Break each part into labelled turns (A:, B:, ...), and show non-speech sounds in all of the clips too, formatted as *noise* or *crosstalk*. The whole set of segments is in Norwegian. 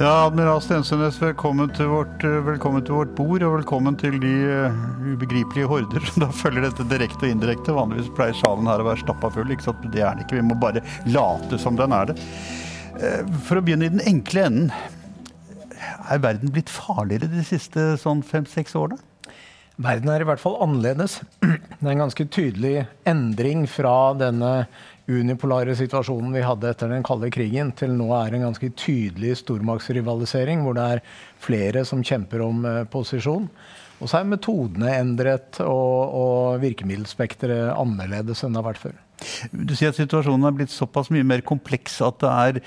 A: Ja, Admiral Stensønes, velkommen til, vårt, eh, velkommen til vårt bord, og velkommen til de uh, ubegripelige horder som da følger dette direkte og indirekte. Vanligvis pleier salen her å være stappa full, ikke sant? det er den ikke. Vi må bare late som den er det. Uh, for å begynne i den enkle enden. Er verden blitt farligere de siste sånn fem-seks årene?
B: Verden er i hvert fall annerledes. *clears throat* Det er en ganske tydelig endring fra denne unipolare situasjonen vi hadde etter den kalde krigen, til nå er en ganske tydelig stormaktsrivalisering, hvor det er flere som kjemper om eh, posisjon. Og så er metodene endret og, og virkemiddelspekteret annerledes enn det har vært før.
A: Du sier at situasjonen er blitt såpass mye mer kompleks at det er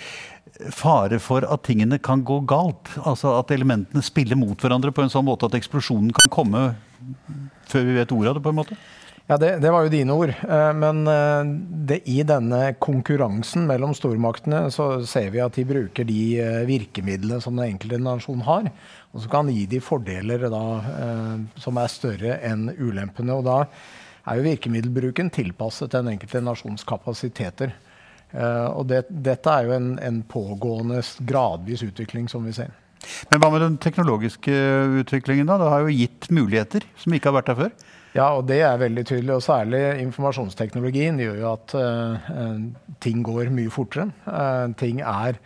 A: fare for at tingene kan gå galt. Altså at elementene spiller mot hverandre på en sånn måte at eksplosjonen kan komme før vi vet ordet av det, på en måte?
B: Ja, det, det, var jo dine ord. Eh, men eh, det, i denne konkurransen mellom stormaktene så ser vi at de bruker de eh, virkemidlene som den enkelte nasjon har. Og så kan gi de fordeler da, som er større enn ulempene. Og da er jo virkemiddelbruken tilpasset den enkelte nasjons kapasiteter. Og det, dette er jo en, en pågående, gradvis utvikling som vi ser.
A: Men hva med den teknologiske utviklingen? da? Det har jo gitt muligheter som ikke har vært der før?
B: Ja, og det er veldig tydelig. Og særlig informasjonsteknologien gjør jo at uh, ting går mye fortere. Uh, ting er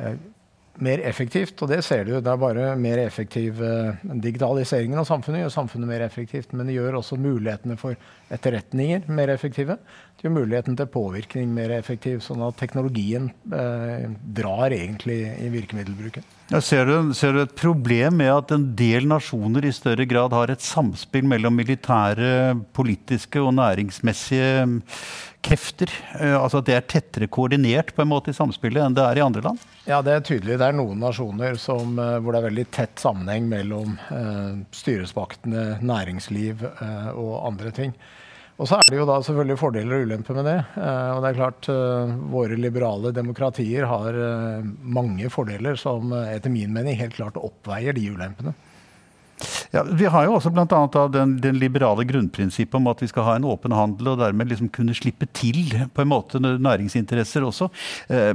B: uh, mer effektivt, og det ser du. Det er bare mer effektiv Digitaliseringen av samfunnet gjør samfunnet mer effektivt, men det gjør også mulighetene for etterretninger mer effektive. Gjør muligheten til påvirkning mer effektiv, sånn at teknologien drar egentlig i virkemiddelbruken.
A: Ja, ser, du, ser, du, et problem med at en del nasjoner i større grad har et samspill mellom militære, politiske og næringsmessige mm, krefter? Eh, altså at det er tettere koordinert på en måte i samspillet enn det er i andre land?
B: Ja, det er tydelig. Det er noen nasjoner som, eh, hvor det er veldig tett sammenheng mellom eh, styresmaktene, næringsliv eh, og andre ting. Og så er det jo da selvfølgelig fordeler og ulemper med det. Uh, og det er klart uh, Våre liberale demokratier har uh, mange fordeler som etter min mening helt klart oppveier de ulempene.
A: Ja, vi har jo også bl.a. Den, den liberale grunnprinsippet om at vi skal ha en åpen handel og dermed liksom kunne slippe til på en måte næringsinteresser også. Eh,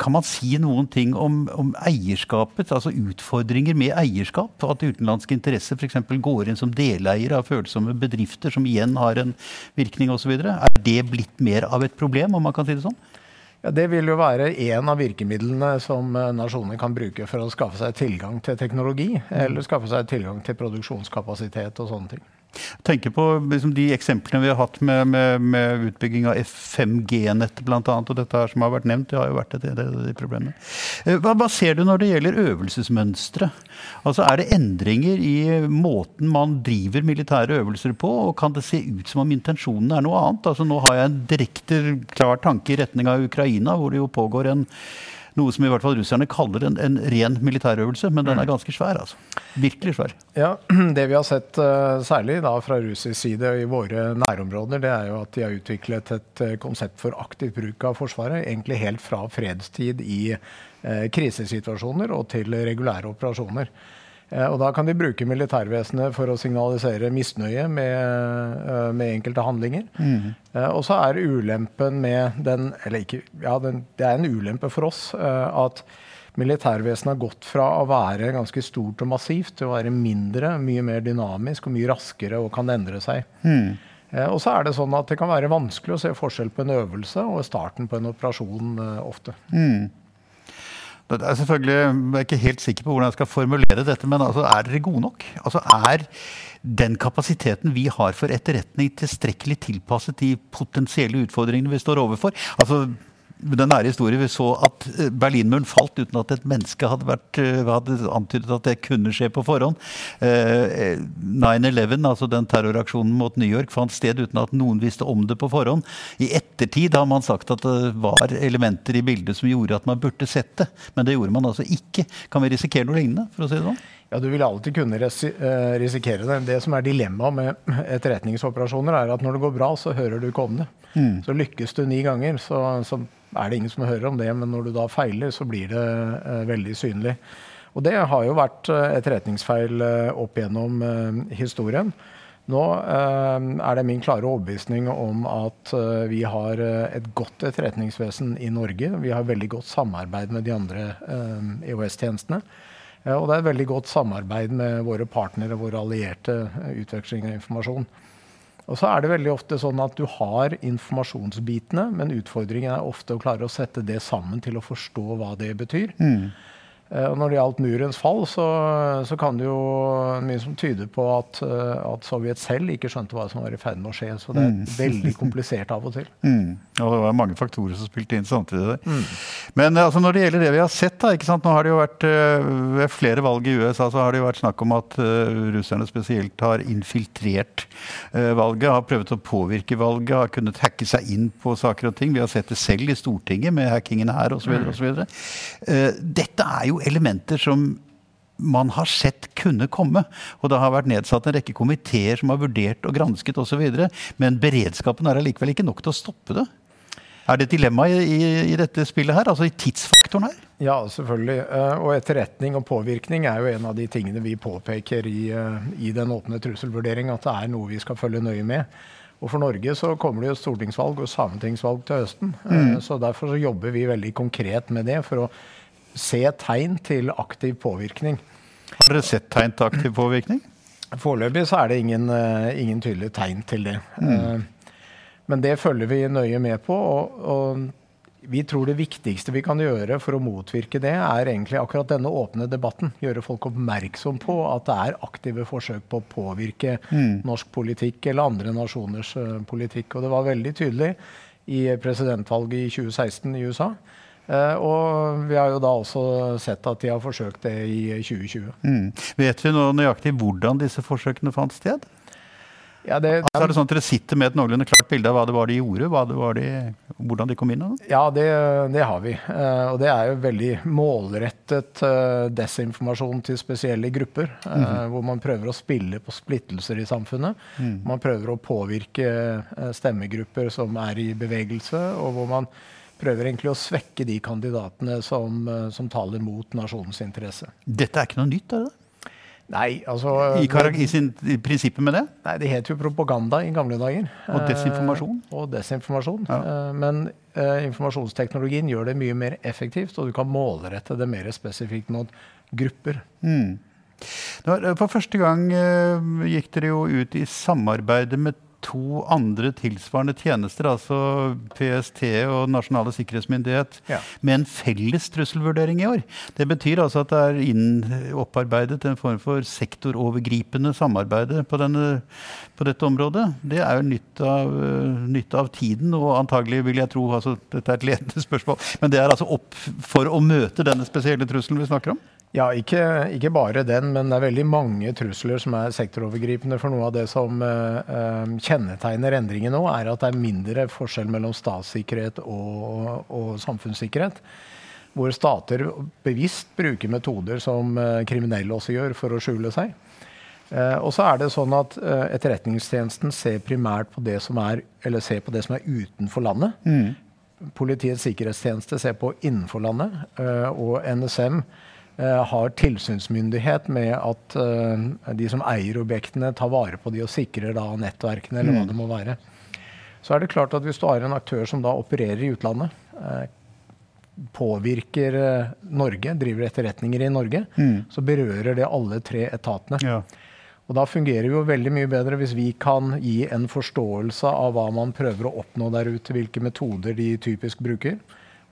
A: kan man si noen ting om, om, eierskapet, altså utfordringer med eierskap? At utenlandske interesser f.eks. går inn som deleiere av følsomme bedrifter, som igjen har en virkning osv. Er det blitt mer av et problem, om man kan si det sånn?
B: Ja, Det vil jo være en av virkemidlene som eh, nasjoner kan bruke for å skaffe seg tilgang til teknologi, eller skaffe seg tilgang til produksjonskapasitet og sånne ting
A: tenker på liksom, de eksemplene vi har hatt med, med, med utbygging av F5G-nettet bl.a. Og dette her som har vært nevnt, det har jo vært et av de problemene. Eh, hva, hva, ser du når det gjelder øvelsesmønstre? Altså, er det endringer i måten man driver militære øvelser på? Og kan det se ut som om intensjonen er noe annet? Altså, nå har jeg en direkte klar tanke i retning av Ukraina, hvor det jo pågår en noe som i hvert fall russerne kaller en, en ren militærøvelse, men den er mm. ganske svær. altså. Virkelig svær.
B: Ja, *clears throat* Det vi har sett uh, særlig da fra russisk side i våre nærområder, det er jo at de har utviklet et uh, konsept for aktiv bruk av Forsvaret. Egentlig helt fra fredstid i uh, krisesituasjoner og til regulære operasjoner. Eh, og da kan de bruke militærvesenet for å signalisere misnøye med, eh, med enkelte handlinger. Mm. Og så er ulempen med den Eller ikke Ja, den, det er en ulempe for oss at militærvesenet har gått fra å være ganske stort og massivt til å være mindre, mye mer dynamisk og mye raskere og kan endre seg. Mm. Og så er det sånn at det kan være vanskelig å se forskjell på en øvelse og starten på en operasjon ofte. Mm.
A: Det er selvfølgelig, Jeg er ikke helt sikker på hvordan jeg skal formulere dette, men altså, er dere gode nok? Altså, Er den kapasiteten vi har for etterretning tilstrekkelig tilpasset de potensielle utfordringene vi står overfor? Altså, den nære historie vi så at eh, Berlinmuren falt uten at et menneske hadde, vært, eh, hadde antydet at det kunne skje på forhånd. 9-11, eh, altså den terroraksjonen mot New York, fant sted uten at noen visste om det på forhånd. I ettertid har man sagt at det var elementer i bildet som gjorde at man burde sett det. Men det gjorde man altså ikke. Kan vi risikere noe lignende? for å si det sånn?
B: Ja, Du vil alltid kunne risikere det. Det som er dilemmaet med *laughs* etterretningsoperasjoner, er at når det går bra, så hører du ikke om det. Mm. Så lykkes du ni ganger, så, så er det ingen som hører om det, men når du da feiler, så blir det uh, veldig synlig. Og det har jo vært uh, etterretningsfeil uh, opp gjennom historien. Nå eh, er det min klare overbevisning om at eh, vi har eh, et godt etterretningsvesen i Norge. Vi har veldig godt samarbeid med de andre EOS-tjenestene. og det er veldig godt samarbeid med våre partnere, våre allierte, utveksling av informasjon. Og så er det veldig ofte sånn at du har informasjonsbitene, men utfordringen er ofte å klare å sette det sammen til å forstå hva det betyr. Mm. Eh, og når det gjaldt murens fall, så, så, kan det jo mye som tyder på at, eh, at, Sovjet selv ikke skjønte hva som var i ferd med å skje. Så det er mm. veldig komplisert av og til. *laughs*
A: Mm. Og det var mange faktorer som spilte inn samtidig. Mm. Men altså, når det gjelder det vi har sett, da, ikke sant? nå har det jo vært ved flere valg i USA så har det jo vært snakk om at russerne spesielt har infiltrert valget, har prøvd å påvirke valget, har kunnet hacke seg inn på saker og ting. Vi har sett det selv i Stortinget med hackingen her osv. Uh, dette er jo elementer som man har sett kunne komme. Og det har vært nedsatt en rekke komiteer som har vurdert og gransket osv. Men beredskapen er allikevel ikke nok til å stoppe det. Er det et dilemma i, i, i, dette spillet her? Altså i tidsfaktoren her?
B: Ja, selvfølgelig. Eh, og etterretning og påvirkning er jo en av de tingene vi påpeker i, eh, i den åpne trusselvurdering, at det er noe vi skal følge nøye med. Og For Norge så kommer det jo stortingsvalg og sametingsvalg til høsten. Eh, mm. Så Derfor så jobber vi veldig konkret med det for å se tegn til aktiv påvirkning.
A: Har dere sett tegn til aktiv påvirkning?
B: Foreløpig så er det ingen, uh, ingen tydelige tegn til det. Mm. Uh, men det følger vi nøye med på. Og, og, vi tror det viktigste vi kan gjøre for å motvirke det, er egentlig akkurat denne åpne debatten. Gjøre folk oppmerksom på at det er aktive forsøk på å påvirke mm. norsk politikk eller andre nasjoners uh, politikk. Og det var veldig tydelig i presidentvalget i 2016 i USA. Uh, og vi har jo da også sett at de har forsøkt det i 2020. Mm.
A: Vet vi nå nøyaktig hvordan disse forsøkene fant sted?
B: Ja, det,
A: altså, er det sånn at Dere sitter med et noenlunde klart bilde av hva det var de gjorde? Var de, hvordan de kom inn? Da?
B: Ja, det, det, har vi. Uh, og det er jo veldig målrettet uh, desinformasjon til spesielle grupper. Mm -hmm. Hvor man prøver å spille på splittelser i samfunnet. Mm. Man prøver å påvirke stemmegrupper som er i bevegelse, og hvor man prøver egentlig å svekke de kandidatene som, eh, som taler mot nasjonens interesse.
A: Dette er ikke noe nytt, er det?
B: Nei, altså...
A: I, i, sin, I, prinsippet med det?
B: Nei, Det het jo propaganda i gamle dager.
A: Og desinformasjon?
B: Eh, og desinformasjon. Ja. Eh, men eh, informasjonsteknologien gjør det mye mer effektivt, og du kan målrette det mer spesifikt mot grupper. Mm.
A: For første gang eh, gikk dere jo ut i samarbeidet med to andre tilsvarende tjenester, altså PST og Nasjonale sikkerhetsmyndighet, ja. med en felles trusselvurdering i år. Det betyr altså at det er inn opparbeidet en form for sektorovergripende samarbeid på, på, dette området. Det er jo nytt av, nytt av, tiden, og antagelig vil jeg tro altså, Dette er et ledende spørsmål, men det er altså opp for å møte denne spesielle trusselen vi snakker om?
B: Ja, ikke, ikke, bare den, men det er veldig mange trusler som er sektorovergripende. For noe av det som uh, kjennetegner endringen nå, er at det er mindre forskjell mellom statssikkerhet og, og samfunnssikkerhet. Hvor stater bevisst bruker metoder som uh, kriminelle også gjør, for å skjule seg. Uh, og så er det sånn at Etterretningstjenesten ser primært på det som er, eller ser på det som er utenfor landet. Mm. Politiets sikkerhetstjeneste ser på innenfor landet. og NSM Eh, har tilsynsmyndighet med at uh, de som eier objektene, tar vare på de og sikrer da nettverkene, eller hva mm. det må være. Så er det klart at hvis du har en aktør som da opererer i utlandet, uh, påvirker Norge, driver etterretninger i Norge, mm. så berører det alle tre etatene. Ja. Og da fungerer det jo veldig mye bedre hvis vi kan gi en forståelse av hva man prøver å oppnå der ute, hvilke metoder de typisk bruker.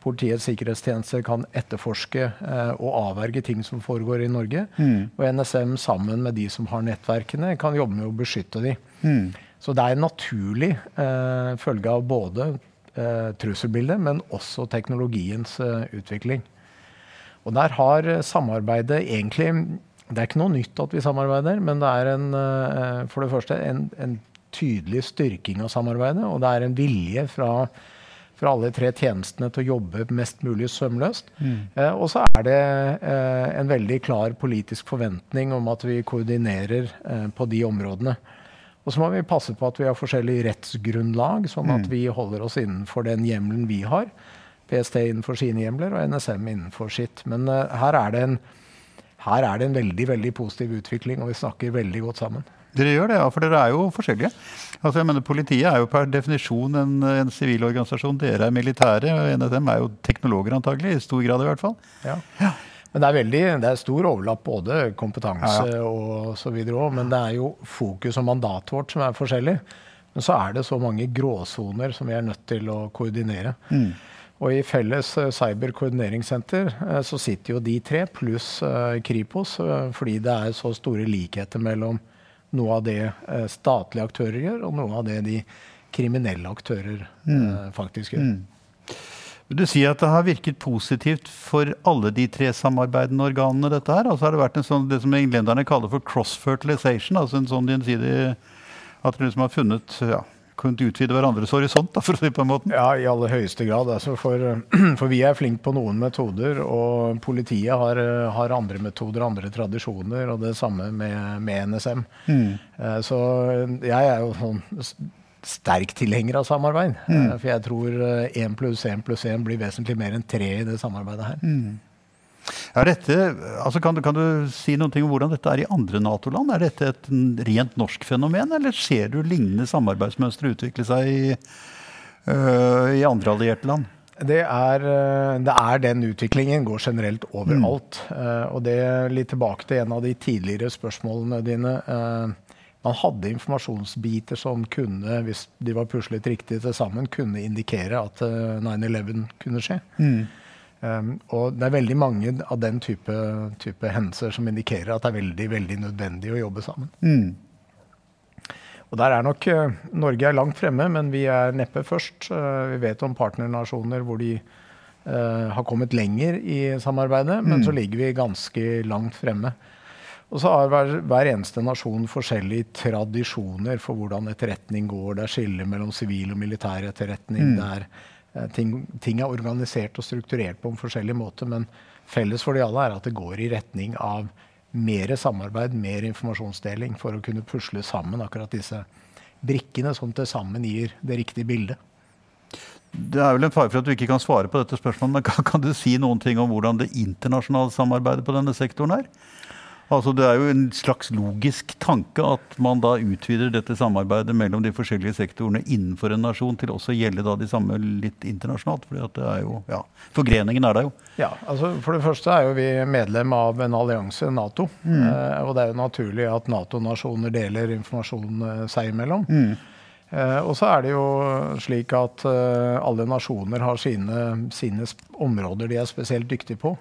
B: Politiets sikkerhetstjeneste kan etterforske eh, og avverge ting som foregår i Norge. Mm. Og NSM sammen med de som har nettverkene, kan jobbe med å beskytte de. Mm. Så det er en naturlig eh, følge av både eh, trusselbildet, men også teknologiens eh, utvikling. Og der har samarbeidet egentlig Det er ikke noe nytt at vi samarbeider, men det er en, eh, for det første en, en tydelig styrking av samarbeidet, og det er en vilje fra for alle tre tjenestene til å jobbe mest mulig sømløst. Mm. Eh, og så er det eh, en veldig klar politisk forventning om at vi koordinerer eh, på de områdene. Og så må vi passe på at vi har forskjellig rettsgrunnlag, sånn at mm. vi holder oss innenfor den hjemmelen vi har. PST innenfor sine hjemler og NSM innenfor sitt. Men uh, her, er en, her, er det en, veldig veldig positiv utvikling, og vi snakker veldig godt sammen.
A: Dere gjør det, ja, for dere er jo forskjellige. Altså jeg mener Politiet er jo per definisjon en sivil organisasjon. Dere er militære. og En av dem er jo teknologer, antagelig. I stor grad, i hvert fall.
B: Ja. ja. Men det er, veldig, det er stor overlapp, både kompetanse ja, ja. og så videre òg. Men det er jo fokus og mandatet vårt som er forskjellig. Men så er det så mange gråsoner som vi er nødt til å koordinere. Mm. Og i felles uh, cyberkoordineringssenter uh, så sitter jo de tre, pluss uh, Kripos, fordi det er så store likheter mellom noe av det statlige aktører gjør, og noe av det de kriminelle aktører mm. faktisk gjør. Mm.
A: Vil du si at det har virket positivt for alle de tre samarbeidende organene? dette her? Altså har det vært en sånn, det som englenderne kaller for cross-fertilization? altså en sånn gjensidig At dere liksom har funnet ja, kunnet utvide hverandres horisont, da, for å si på en måte?
B: Ja, i aller høyeste grad. Altså for, *clears throat* for, vi er flinke på noen metoder, og politiet har, har, andre metoder, andre tradisjoner, og det samme med, med NSM. Mm. Eh, så jeg er jo sånn sterk tilhenger av samarbeid. Mm. Eh, for jeg tror én pluss én pluss én blir vesentlig mer enn tre i det samarbeidet her. Mm.
A: Ja, dette, altså kan, du, kan, du, si noe om hvordan dette er i andre Nato-land? Er dette et rent norsk fenomen, eller ser du lignende samarbeidsmønstre utvikle seg i, øh, i andre allierte land?
B: Det er, øh, det er, den utviklingen går generelt overalt. Mm. Uh, og det litt tilbake til en av de tidligere spørsmålene dine. Uh, man hadde informasjonsbiter som kunne, hvis de var puslet riktig til sammen, kunne indikere at 9-11 kunne skje. Mm. Um, og det er veldig mange av den type, type, hendelser som indikerer at det er veldig veldig nødvendig å jobbe sammen. Mm. Og der er nok uh, Norge er langt fremme, men vi er neppe først. Uh, vi vet om partnernasjoner hvor de uh, har kommet lenger i samarbeidet, mm. men så ligger vi ganske langt fremme. Og så har hver, hver, eneste nasjon forskjellige tradisjoner for hvordan etterretning går. Det er skille mellom sivil og militær etterretning. Mm. Det er ting, ting, er organisert og strukturert på en forskjellig måte, men felles for de alle er at det går i retning av mer samarbeid, mer informasjonsdeling, for å kunne pusle sammen akkurat disse brikkene som til sammen gir det riktige bildet.
A: Det er vel en fare for at du ikke kan svare på dette spørsmålet, men kan, kan du si noen ting om hvordan det internasjonale samarbeidet på denne sektoren er? Altså Det er jo en slags logisk tanke at man da utvider dette samarbeidet mellom de forskjellige sektorene innenfor en nasjon til også å gjelde da de samme litt internasjonalt. fordi at det er jo, ja, Forgreningen er der jo.
B: Ja, altså For det første er jo vi medlem av en allianse, Nato. Mm. Eh, og det er jo naturlig at Nato-nasjoner deler informasjon eh, seg imellom. Mm. Eh, og så er det jo slik at alle nasjoner har sine, sine områder de er spesielt dyktige på.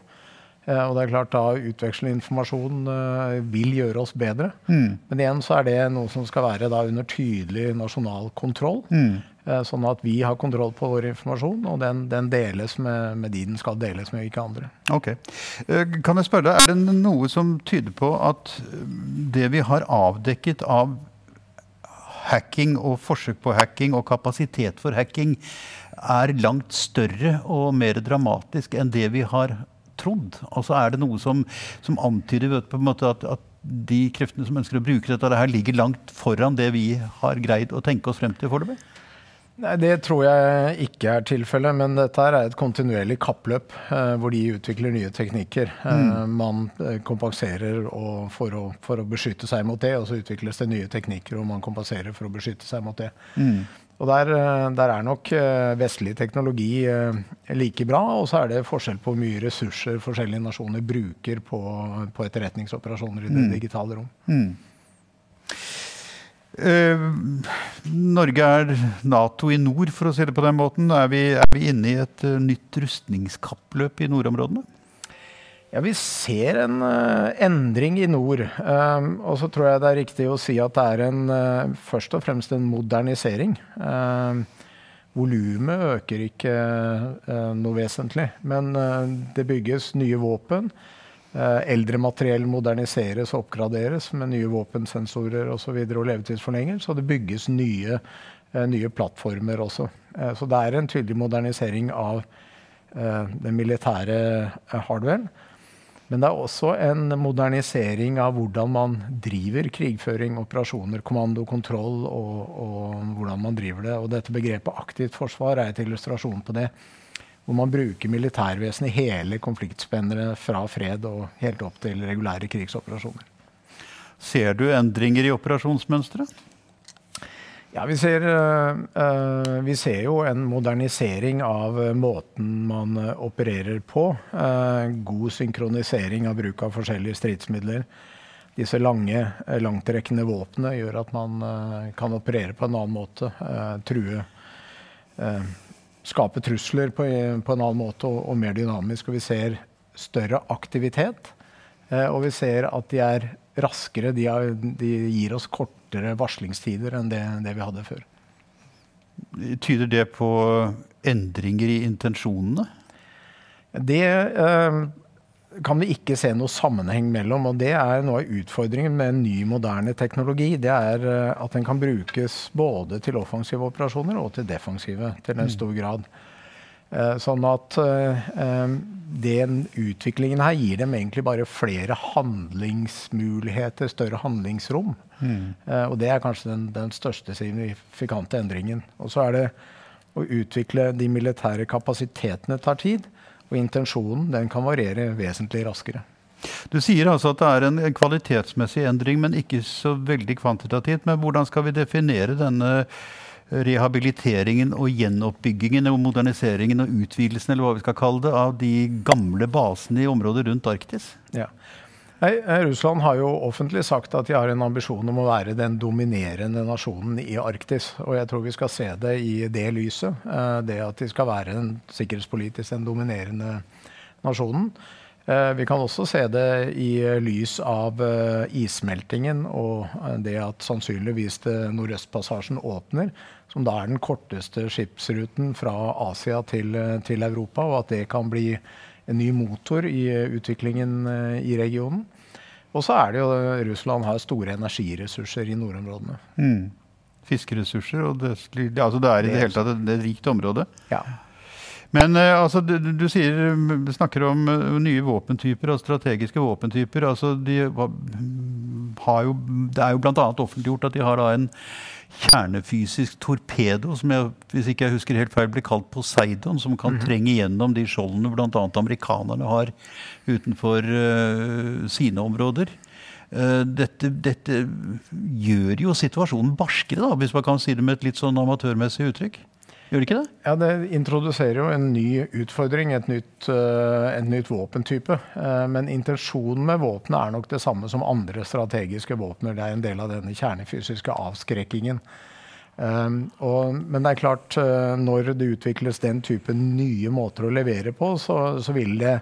B: Eh, og det er klart da Utveksle informasjon uh, vil gjøre oss bedre. Mm. Men igjen så er det noe som skal være da under tydelig nasjonal kontroll. Mm. Uh, sånn at vi har kontroll på vår informasjon, og den, den deles med, med, de den skal deles med, ikke andre.
A: Ok. Kan jeg spørre deg, Er det noe som tyder på at det vi har avdekket av hacking og forsøk på hacking og kapasitet for hacking, er langt større og mer dramatisk enn det vi har trodd? Altså Er det noe som, som antyder vet, at, at, de kreftene som ønsker å bruke dette, her ligger langt foran det vi har greid å tenke oss frem til foreløpig?
B: Nei, Det tror jeg ikke er tilfellet, men dette er et kontinuerlig kappløp eh, hvor de utvikler nye teknikker. Eh, mm. man eh, kompenserer for å, for, å, beskytte seg mot det, og så utvikles det nye teknikker og man kompenserer for å beskytte seg mot det. Mm. Og der, eh, der, er nok eh, vestlig teknologi eh, like bra, og så er det forskjell på hvor mye ressurser forskjellige nasjoner bruker på, på etterretningsoperasjoner i det mm. digitale rom. Mm.
A: Eh, Norge er Nato i nord, for å si det på den måten. Er vi, er vi inne i et nytt rustningskappløp i nordområdene?
B: Ja, Vi ser en uh, endring i nord. Um, og så tror jeg det er riktig å si at det er en, uh, først og fremst en modernisering. Um, Volumet øker ikke noe vesentlig, men det bygges nye våpen. eldre materiell moderniseres og oppgraderes med nye våpensensorer. Og, så videre, og levetidsforlenger. Så det bygges nye, nye plattformer også. så det er en tydelig modernisering av den militære hardwaren. Men det er også en modernisering av hvordan man driver krigføring, operasjoner, kommando, kontroll, og, og hvordan man driver det. Og dette begrepet aktivt forsvar er et illustrasjon på det. Hvor man bruker militærvesenet i hele konfliktspennere fra fred og helt opp til regulære krigsoperasjoner.
A: Ser du endringer i operasjonsmønsteret?
B: Ja, vi ser, uh, vi ser, jo en modernisering av måten man opererer på. God synkronisering av bruk av forskjellige stridsmidler. Disse lange, langtrekkende våpnene gjør at man kan operere på en annen måte. true Skape trusler på, en annen måte og, mer dynamisk. Og vi ser større aktivitet. Og vi ser at de er raskere. De, er, de gir oss kortere varslingstider enn det, det, vi hadde før.
A: Tyder det på endringer i intensjonene?
B: Det eh, kan vi ikke se noe sammenheng mellom. og Det er noe av utfordringen med en ny, moderne teknologi. Det er eh, at den kan brukes både til offensive operasjoner og til defensive til en mm. stor grad. Eh, sånn at eh, den utviklingen her gir dem egentlig bare flere handlingsmuligheter, større handlingsrom. Mm. Og det er kanskje den, den, største signifikante endringen. Og så er det å utvikle de militære kapasitetene tar tid. Og intensjonen den kan variere vesentlig raskere.
A: Du sier altså at det er en kvalitetsmessig endring, men ikke så veldig kvantitativt. Men hvordan skal vi definere denne rehabiliteringen og gjenoppbyggingen og moderniseringen og utvidelsen eller hva vi skal kalle det, av de gamle basene i området rundt Arktis?
B: Ja. Nei, eh, Russland har jo offentlig sagt at de har en ambisjon om å være den dominerende nasjonen i Arktis. Og jeg tror vi skal se det i det lyset. Eh, det at de skal være den sikkerhetspolitisk den dominerende nasjonen. Eh, vi kan også se det i lys av issmeltingen og det at sannsynligvis Nordøstpassasjen åpner som da er den korteste skipsruten fra Asia til, til, Europa, og at det kan bli en ny motor i utviklingen eh, i regionen. Og så er det jo Russland har store energiressurser i nordområdene. Mm.
A: Fiskeressurser, og det, altså det er i det hele tatt et rikt område.
B: Ja.
A: Men eh, altså, du, du, sier, snakker om eh, nye våpentyper og strategiske våpentyper. Altså, de har jo, det er jo bl.a. offentliggjort at de har da en kjernefysisk torpedo, som jeg, hvis ikke jeg husker helt feil, blir kalt Poseidon, som kan mm -hmm. trenge gjennom de skjoldene bl.a. amerikanerne har utenfor uh, sine områder. Uh, dette, dette, gjør jo situasjonen barskere, da, hvis man kan si det med et litt sånn amatørmessig uttrykk. Gjør det ikke det?
B: Ja, Det introduserer jo en ny utfordring, et nytt, et nytt våpentype. Uh, men intensjonen med våpenet er nok det samme som andre strategiske våpner. Det er en del av denne kjernefysiske avskrekkingen. Og, men det er klart, når det utvikles den type nye måter å levere på, så, så vil det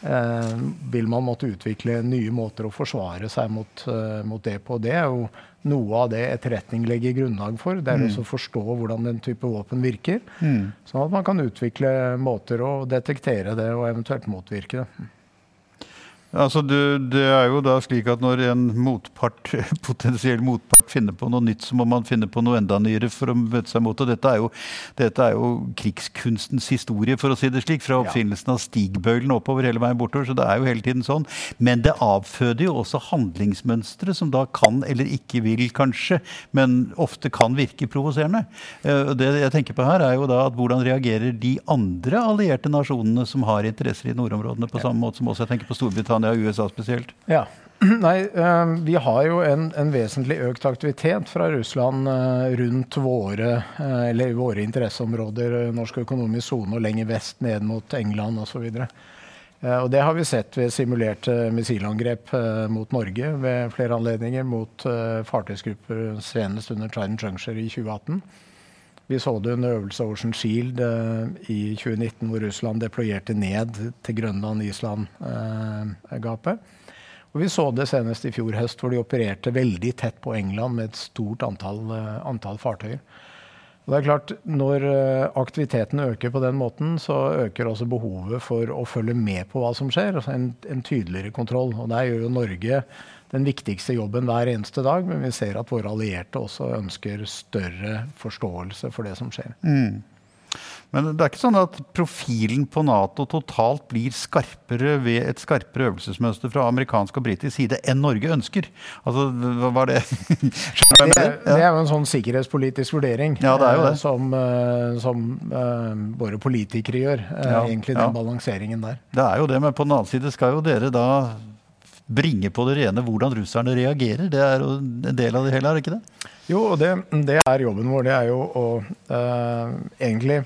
B: vil man måtte utvikle nye måter å forsvare seg mot, mot det på. Det er jo noe av det etterretning legger grunnlag for. Det er mm. også å forstå hvordan den type våpen virker. Mm. Sånn at man kan utvikle måter å detektere det og eventuelt motvirke det.
A: Altså, det, det, er jo da slik at når en motpart, *laughs* potensiell motpart finner på noe nytt, så må man finne på noe enda nyere for å møte seg mot det. Dette er jo, dette er jo krigskunstens historie, for å si det slik. Fra oppfinnelsen av stigbøylen oppover hele veien bortover. Så det er jo hele tiden sånn. Men det avføder jo også handlingsmønstre som da kan, eller ikke vil kanskje, men ofte kan virke provoserende. Eh, det jeg tenker på her, er jo da at hvordan reagerer de andre allierte nasjonene som har interesser i nordområdene, på samme måte som også jeg tenker på Storbritannia Og USA spesielt?
B: Ja. *clears throat* Nei, uh, vi har jo en, en, vesentlig økt aktivitet fra Russland uh, rundt våre, eller våre interesseområder, norsk økonomisk sone og lenger vest, ned mot England osv. Og det har vi sett ved simulerte missilangrep mot Norge ved flere anledninger, mot fartøysgrupper senest under Trident Juncture i 2018. Vi så det under øvelse Ocean Shield eh, i 2019, hvor Russland deployerte ned til Grønland-Island-gapet. Eh, og vi så det senest i fjor høst, hvor de opererte veldig tett på England med et stort antall, eh, antall fartøyer. Og det er klart, Når aktiviteten øker på den måten, så øker også behovet for å følge med på hva som skjer. altså En, en tydeligere kontroll. Og Der gjør jo Norge den viktigste jobben hver eneste dag, men vi ser at våre allierte også ønsker større forståelse for det som skjer. Mm.
A: Men det er ikke sånn at profilen på Nato totalt blir skarpere ved et skarpere øvelsesmønster fra amerikansk og britisk side enn Norge ønsker? Altså, hva var det? *laughs*
B: det, det er jo en sånn sikkerhetspolitisk vurdering
A: ja, det er jo det.
B: Eh, som, eh, som uh, våre politikere gjør. Uh, ja, egentlig den ja. balanseringen der.
A: Det er jo det, men på den annen side skal jo dere da bringe på det rene hvordan russerne reagerer. Det er jo en del av det hele, er det ikke det?
B: Jo, og det, det er jobben vår. Det er jo å uh, egentlig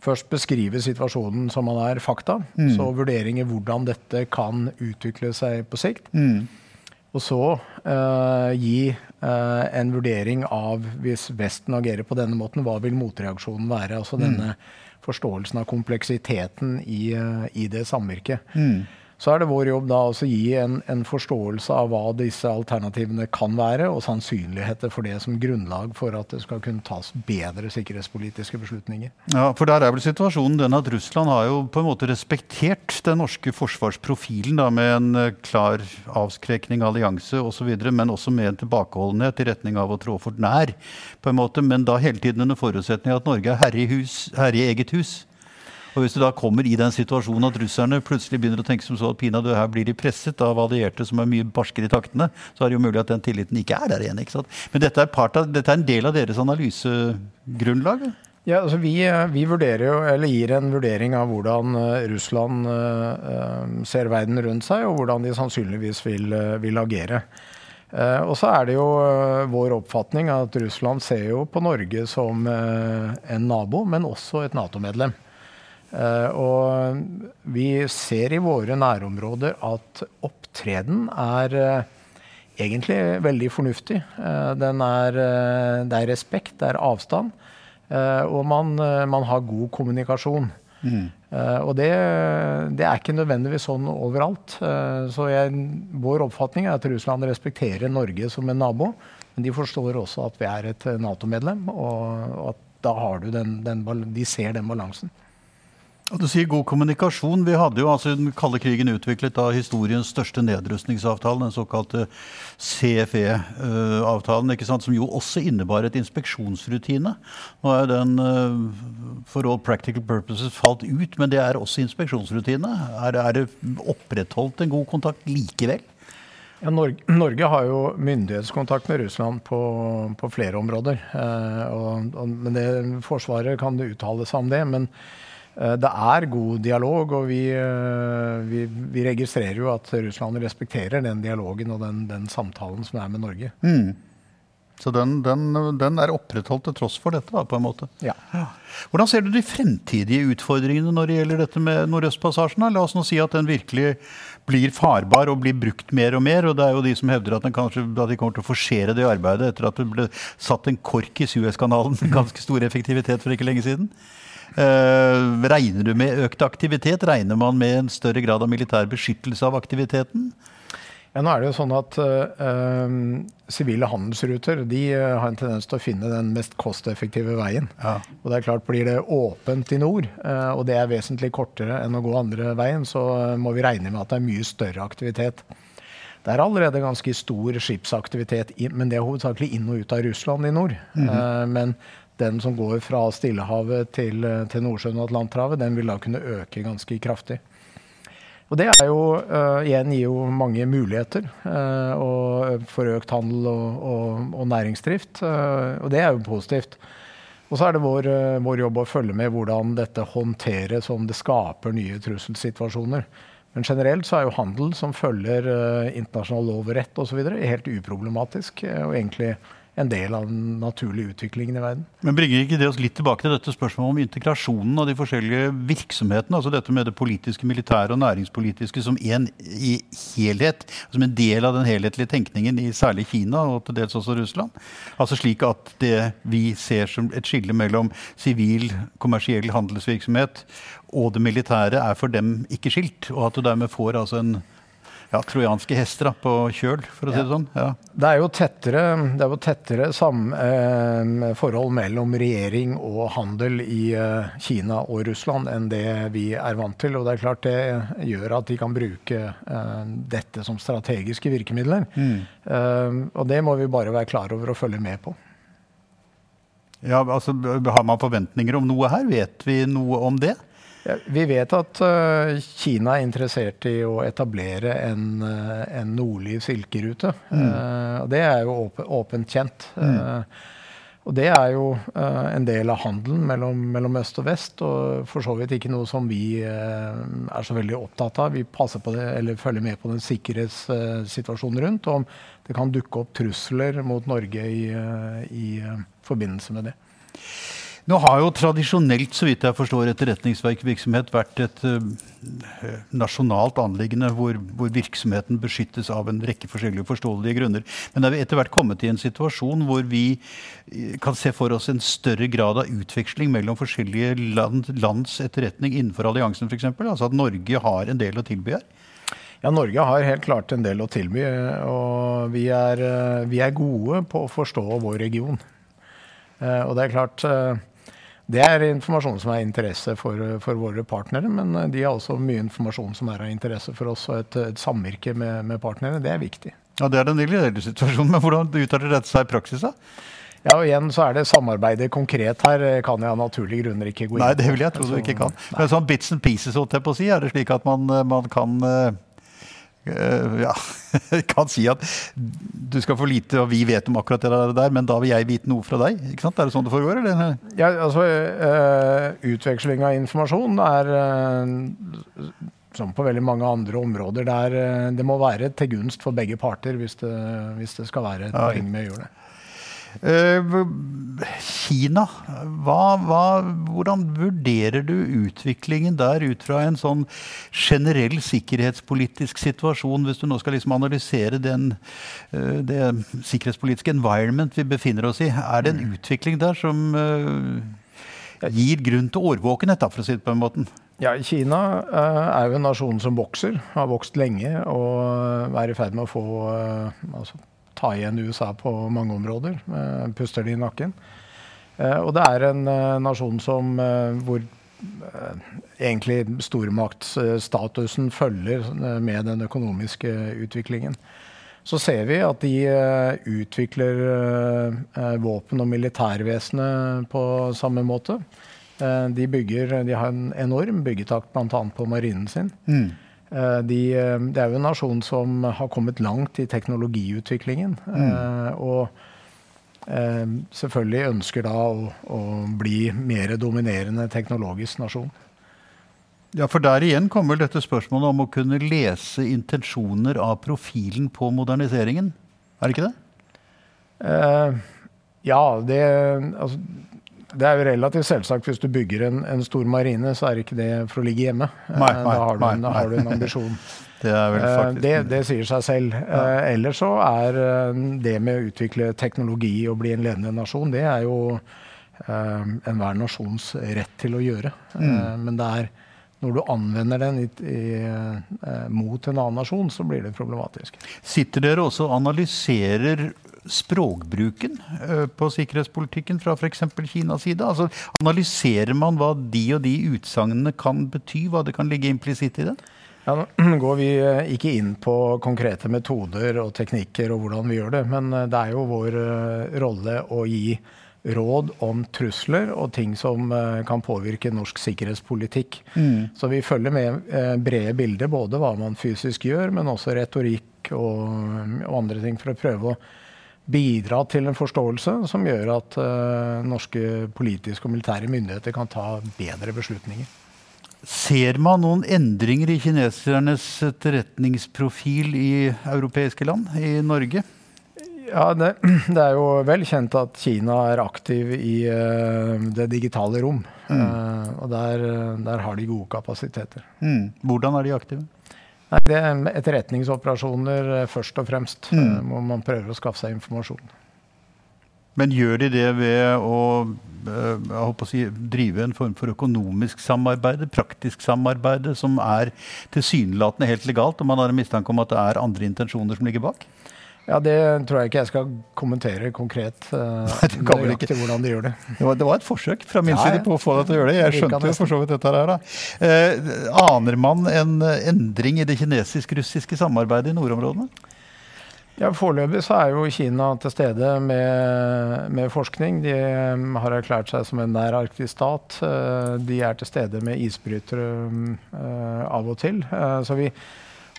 B: først beskrive situasjonen som man er, fakta. Mm. Så vurderinger hvordan dette kan utvikle seg på sikt. Mm. Og så uh, gi uh, en vurdering av, hvis Vesten agerer på denne måten, hva vil motreaksjonen være? Altså mm. denne forståelsen av kompleksiteten i, uh, i det samvirket. Så er det vår jobb da å gi en, en, forståelse av hva disse alternativene kan være, og sannsynligheter for det som grunnlag for at det skal kunne tas bedre sikkerhetspolitiske beslutninger.
A: Ja, for der er vel situasjonen den at Russland har jo på en måte respektert den norske forsvarsprofilen da, med en eh, klar avskrekning, allianse osv., men også med en tilbakeholdenhet i retning av å trå for nær, på en måte, men da hele tiden under forutsetning at Norge er herre i, hus, herre i eget hus. Og Hvis du da kommer i den situasjonen at russerne plutselig begynner å tenke som så at Pina, du, her blir de presset av allierte som er mye barskere i taktene, så er det jo mulig at den tilliten ikke er der igjen. ikke sant? Men dette er, av, dette er en del av deres analysegrunnlag?
B: Ja, altså vi, vi jo, gir en vurdering av hvordan uh, Russland uh, ser verden rundt seg, og hvordan de sannsynligvis vil, uh, vil agere. og så er det jo vår oppfatning at Russland ser jo på Norge som en nabo, men også et Nato-medlem. Eh, og vi ser i våre nærområder at opptreden er eh, egentlig veldig fornuftig. Den er, det er respekt, det er avstand, og man, man har god kommunikasjon. Mm. og det, det, er ikke nødvendigvis sånn overalt. så jeg, vår oppfatning er at Russland respekterer Norge som en nabo. Men de forstår også at vi er et Nato-medlem, og, at da har du den, den, de ser den balansen.
A: Du sier god kommunikasjon. Vi hadde jo altså den kalde krigen utviklet av historiens største nedrustningsavtale, den såkalte CFE-avtalen, ikke sant, som jo også innebar et inspeksjonsrutine. Nå er den uh, for all practical purposes falt ut, men det er også inspeksjonsrutine. Er, er det opprettholdt en god kontakt likevel?
B: Ja, Norge, Norge, har jo myndighetskontakt med Russland på, på flere områder. Eh, og, og, men det, Forsvaret kan uttale seg om det. men Eh, det er god dialog, og vi, eh, vi, vi, registrerer jo at Russland respekterer den dialogen og den, den samtalen som er med Norge. Mm.
A: Så den, den, den, er opprettholdt til tross for dette, da, på en måte.
B: Ja.
A: Hvordan ser du de fremtidige utfordringene når det gjelder dette med Nordøstpassasjen? La oss nå si at den virkelig blir farbar og blir brukt mer og mer. Og det er jo de som hevder at, kanskje, at de kommer til å forsere det arbeidet etter at det ble satt en kork i Suezkanalen med ganske stor effektivitet for ikke lenge siden. Uh, regner du med økt aktivitet? Regner man med en større grad av militær beskyttelse av aktiviteten?
B: Ja, nå er det jo sånn at eh, Sivile uh, handelsruter de har en tendens til å finne den mest kosteffektive veien. Ja. Og det er klart Blir det åpent i nord, og det er vesentlig kortere enn å gå andre veien, så må vi regne med at det er mye større aktivitet. Det er allerede ganske stor skipsaktivitet, men det er hovedsakelig inn og ut av Russland i nord. Mm -hmm. men den som går fra Stillehavet til, til Nordsjøen og Atlanterhavet, den vil da kunne øke ganske kraftig. Og Det er jo, uh, igjen gir jo mange muligheter uh, og, for økt handel og, og, og næringsdrift. Uh, og det er jo positivt. Og så er det vår, vår, jobb å følge med hvordan dette håndteres, om det skaper nye trusselsituasjoner. Men generelt så er jo handel som følger internasjonal lov og rett osv. helt uproblematisk. og egentlig en del av den naturlige utviklingen i verden.
A: Men Bringer ikke det oss litt tilbake til dette spørsmålet om integrasjonen av de forskjellige virksomhetene? altså Dette med det politiske, militære og næringspolitiske som en i helhet, som en del av den helhetlige tenkningen i særlig Kina og til dels også Russland? Altså slik at det vi ser som et skille mellom sivil, kommersiell handelsvirksomhet og det militære er for dem ikke skilt, og at du dermed får altså en ja, trojanske hester da, på kjøl, for å si det sånn. Ja.
B: Det er jo tettere, det er jo tettere sam, eh, forhold mellom regjering og handel i eh, Kina og Russland enn det vi er vant til. Og det er klart det gjør at de kan bruke eh, dette som strategiske virkemidler. Mm. Eh, og det må vi bare være klar over og følge med på.
A: Ja, altså Har man forventninger om noe her? Vet vi noe om det?
B: Ja, vi vet at uh, Kina er interessert i å etablere en, uh, en nordlig silkerute. Mm. Uh, og det er jo åpent, åpent kjent. Mm. Og det er jo uh, en del av handelen mellom, mellom, øst og vest, og for så vidt ikke noe som vi uh, er så veldig opptatt av. Vi passer på det, eller følger med på den sikkerhetssituasjonen rundt, og om det kan dukke opp trusler mot Norge i, uh, i forbindelse med det.
A: Nå har jo tradisjonelt så vidt jeg forstår, etterretningsvirksomhet vært et uh, nasjonalt anliggende hvor, hvor, virksomheten beskyttes av en rekke forskjellige forståelige grunner. Men er vi etter hvert kommet i en situasjon hvor vi eh, kan se for oss en større grad av utveksling mellom forskjellige land, lands etterretning innenfor alliansen f.eks.? Altså at Norge har en del å tilby her?
B: Ja, Norge har helt klart en del å tilby. Og vi er, eh, vi er gode på å forstå vår region. Og det er klart det er informasjon som er interesse for, for, våre partnere, men eh, de har også mye informasjon som er av interesse for oss. Og et, et samvirke med, med, partnere, det er viktig.
A: Ja, Det er den ideelle situasjonen, men hvordan uttaler dette seg i praksis? da?
B: Ja, og igjen så er det samarbeidet konkret her, kan jeg av naturlige grunner ikke gå inn
A: på. Nei, det vil jeg tro du ikke kan. Men sånn bits and pieces, holdt jeg på å si, er det slik at man, man kan ja, *laughs* kan si at du skal få lite, og vi vet om akkurat det der, men da vil jeg vite noe fra deg. ikke sant? Er det sånn det foregår? Eller?
B: Ja, altså uh, Utveksling av informasjon er uh, som på veldig mange andre områder der det må være til gunst for begge parter hvis det, hvis det skal være et ja, poeng med å gjøre det.
A: Eh, Kina, hva, hva, hvordan vurderer du utviklingen der ut fra en sånn generell sikkerhetspolitisk situasjon, hvis du nå skal liksom analysere den, eh, det sikkerhetspolitiske environment vi befinner oss i? Er det en mm. utvikling der som uh, gir grunn til årvåkenhet, for å si det på en måte?
B: Ja, Kina er jo en nasjon som vokser, har vokst lenge og er i ferd med å få altså, ta igjen USA på mange områder. Eh, puster de i nakken. Eh, og det er en eh, nasjon som, hvor egentlig stormaktsstatusen følger med den økonomiske utviklingen. Så ser vi at de utvikler våpen- og militærvesenet på samme måte. De, bygger, de har en enorm byggetakt bl.a. på marinen sin. Mm. Eh, de, eh, det er jo en nasjon som har kommet langt i teknologiutviklingen. Mm. Eh, og selvfølgelig ønsker da å, å, bli mer dominerende teknologisk nasjon.
A: Ja, for der igjen kommer dette spørsmålet om å kunne lese intensjoner av profilen på moderniseringen. Er det ikke det?
B: Eh, ja, det altså, det er jo relativt selvsagt. Hvis du bygger en, en, stor marine, så er det ikke det for å ligge hjemme.
A: Nei,
B: eh, nei, da, har du, en, da har du en ambisjon. *laughs*
A: det, faktisk...
B: det, det, sier seg selv. Ja. Eh, ellers så er det med å utvikle teknologi og bli en ledende nasjon, det er jo enhver nasjons rett til å gjøre. Mm. Men det er når du anvender den i, i, mot en annen nasjon, så blir det problematisk.
A: Sitter dere også og analyserer språkbruken eh, på sikkerhetspolitikken fra f.eks. Kinas side? Altså, analyserer man hva de og de utsagnene kan bety, hva det kan ligge implisitt i det?
B: Ja, nå går vi eh, ikke inn på konkrete metoder og teknikker og hvordan vi gjør det, men eh, det er jo vår rolle å gi råd om trusler og ting som kan påvirke norsk sikkerhetspolitikk. Mm. Så vi følger med brede bilder, både hva man fysisk gjør, men også retorikk og, og andre ting, for å prøve å bidra til en forståelse som gjør at uh, norske politiske og militære myndigheter kan ta bedre beslutninger.
A: Ser man noen endringer i kinesernes etterretningsprofil i europeiske land, i Norge?
B: Ja, det, *clears throat* det er jo vel kjent at Kina er aktiv i uh, det digitale rom. Mm. Uh, og der, der, har de gode kapasiteter.
A: Mm. Hvordan er de aktive?
B: Nei, det er etterretningsoperasjoner eh, først og fremst. Mm. Eh, hvor man prøver å skaffe seg informasjon.
A: Men gjør de det ved å, eh, å si, drive en form for økonomisk samarbeid, praktisk samarbeid, som er tilsynelatende helt legalt, og man har en mistanke om at det er andre intensjoner som ligger bak?
B: Ja, Det tror jeg ikke jeg skal kommentere konkret. Uh, *laughs*
A: Nei, ikke. hvordan de gjør det. Det var, det var, et forsøk fra min ja, side på å få deg til å gjøre det. Jeg skjønte jo for så vidt dette her. da. Eh, aner man en endring i det kinesisk-russiske samarbeidet i nordområdene?
B: Ja, Foreløpig så er jo Kina til stede med, med, forskning. De um, har erklært seg som en nær arktisk stat. Uh, de er til stede med isbrytere av og til. Så vi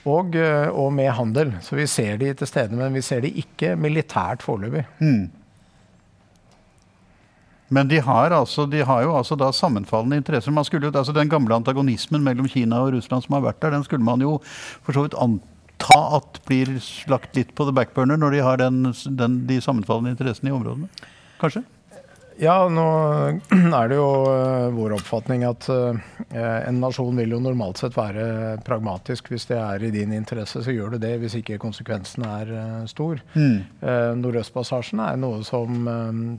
B: og, eh, og, med handel. Så vi ser de til stede, men vi ser de ikke militært foreløpig. Mm.
A: Men de har, altså, de har jo altså da sammenfallende interesser. Jo, altså Den gamle antagonismen mellom Kina og Russland som har vært der, den skulle man jo for så vidt anta at blir lagt litt på the backburner når de har den, den, de sammenfallende interessene i områdene? Kanskje?
B: Ja, nå *clears throat* er det jo uh, vår oppfatning at uh, en nasjon vil jo normalt sett være pragmatisk. Hvis det er i din interesse, så gjør du det. Hvis ikke konsekvensen er uh, stor. Mm. Nordøstpassasjen er noe som,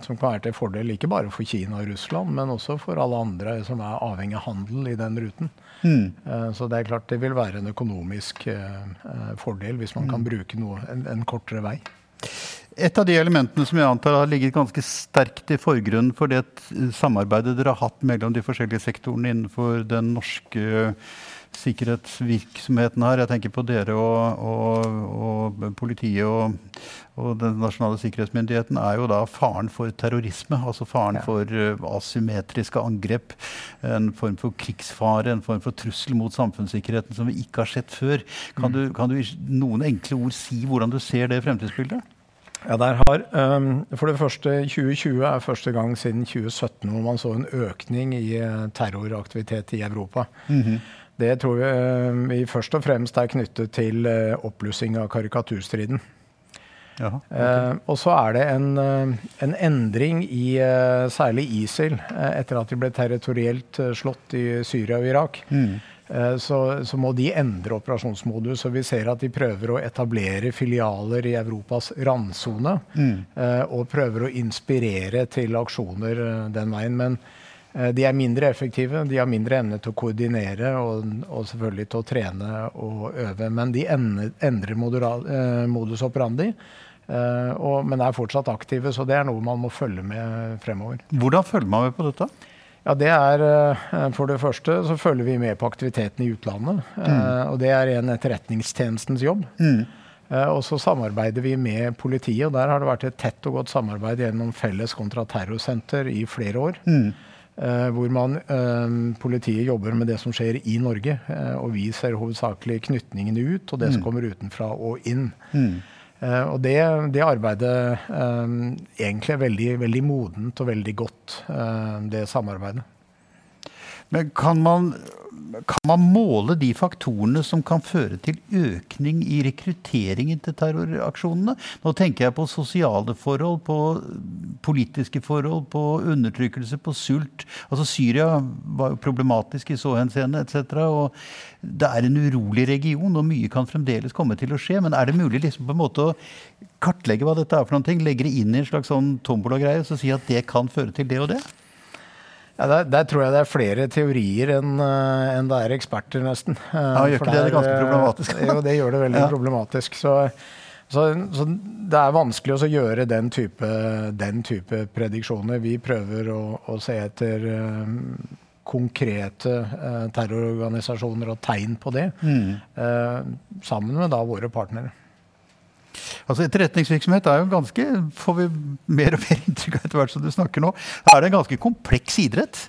B: som, kan være til fordel ikke bare for Kina og Russland, men også for alle andre som er avhengig av handel i den ruten. Mm. Så det er klart det vil være en økonomisk fordel hvis man kan mm. bruke noe, en, en kortere vei.
A: Et av de elementene som jeg antar har ligget ganske sterkt i forgrunnen for det samarbeidet dere har hatt mellom de forskjellige sektorene innenfor den norske sikkerhetsvirksomheten her, jeg tenker på dere og, og, og politiet og, og, den nasjonale sikkerhetsmyndigheten, er jo da faren for terrorisme. Altså faren ja. for uh, asymmetriske angrep. En form for krigsfare, en form for trussel mot samfunnssikkerheten som vi ikke har sett før. Kan, mm. du, kan du i noen enkle ord si hvordan du ser det fremtidsbildet?
B: Ja, der har, um, For det første, 2020 er første gang siden 2017 hvor man så en økning i uh, terroraktivitet i Europa. Mm -hmm. Det tror vi, vi, først og fremst er knyttet til uh, oppblussing av karikaturstriden. Jaha, okay. og så er det en, en endring i særlig ISIL, etter at de ble territorielt slått i Syria og Irak. Mm. Eh, så, så, må de endre operasjonsmodus. og Vi ser at de prøver å etablere filialer i Europas randsone. Mm. Eh, og prøver å inspirere til aksjoner eh, den veien. Men de er mindre effektive. De har mindre evne til å koordinere og, og selvfølgelig til å trene og øve. Men de endrer modus operandi. Og, men er fortsatt aktive, så det er noe man må følge med fremover.
A: Hvordan følger man med på dette?
B: Ja, det er eh, For det første så følger vi med på aktiviteten i utlandet. Mm. Eh, og det er en etterretningstjenestens jobb. Mm. Eh, og så samarbeider vi med politiet, og der har det vært et tett og godt samarbeid gjennom Felles kontraterrorsenter i flere år. Mm. hvor man, politiet jobber med det som skjer i Norge, og vi ser hovedsakelig knytningene ut og det som mm. kommer utenfra og inn. Mm. Uh, og det, det arbeidet um, egentlig er veldig, veldig modent og veldig godt, uh, det samarbeidet.
A: Men kan man kan man måle de faktorene som kan føre til økning i rekrutteringen til terroraksjonene? Nå tenker jeg på sosiale forhold, på politiske forhold, på undertrykkelse, på sult. Altså Syria var jo problematisk i så henseende etc. det er en urolig region, og mye kan fremdeles komme til å skje. Men er det mulig liksom på en måte å kartlegge hva dette er for noen ting? legge det inn i en slags sånn tombola-greie og si at det kan føre til det og det?
B: Ja, der, der, tror jeg det er flere teorier enn uh, en det er eksperter, nesten.
A: Uh, ja, Gjør ikke det det ganske problematisk?
B: jo, det gjør det veldig ja. problematisk. Så, så, så, det er vanskelig å gjøre den type, den type, prediksjoner. Vi prøver å, å se etter uh, konkrete terrororganisasjoner og tegn på det, mm. sammen med da våre partnere.
A: Altså Etterretningsvirksomhet er jo ganske, får vi mer og mer *laughs* inntrykk av etter hvert som du snakker nå, er det en ganske kompleks idrett.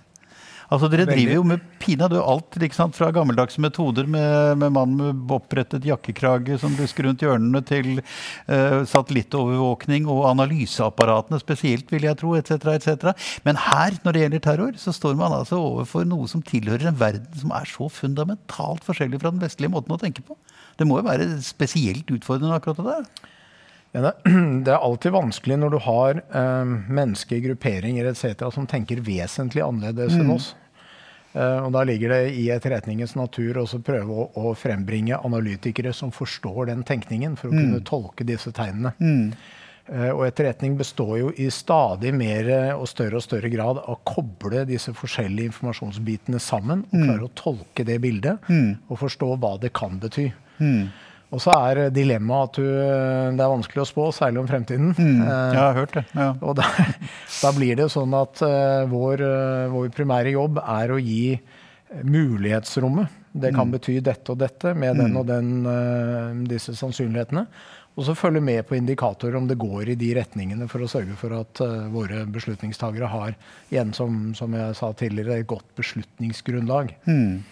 A: Altså Dere driver jo med pinadø alt fra gammeldagse metoder med, med mann med opprettet jakkekrage som lusker rundt hjørnene, til uh, satellittovervåkning og analyseapparatene spesielt, vil jeg tro, etc. etc. Men her, når det gjelder terror, så står man altså overfor noe som tilhører en verden som er så fundamentalt forskjellig fra den vestlige måten å tenke på. Det må jo være spesielt utfordrende akkurat det der?
B: Ja, det er *clears throat* alltid vanskelig når du har eh, mennesker, grupperinger etc. som tenker vesentlig annerledes mm. enn oss. Uh, og Da ligger det i etterretningens natur å prøve å, å, frembringe analytikere som forstår den tenkningen, for å mm. kunne tolke disse tegnene. Mm. Uh, og etterretning består jo i stadig mer og større og større grad av å koble disse forskjellige informasjonsbitene sammen og mm. klare å tolke det bildet mm. og forstå hva det kan bety. Mm. Og så er dilemmaet at du, det er vanskelig å spå, særlig om fremtiden. Mm,
A: jeg har hørt det. Ja.
B: Og da, *laughs* da, blir det sånn at uh, vår, uh, vår, primære jobb er å gi mulighetsrommet. Det kan mm. bety dette og dette med den mm. og den, uh, disse sannsynlighetene. Og så følge med på indikatorer om det går i de retningene, for å sørge for at våre beslutningstagere har, igjen som, som, jeg sa tidligere, et godt beslutningsgrunnlag. Mm.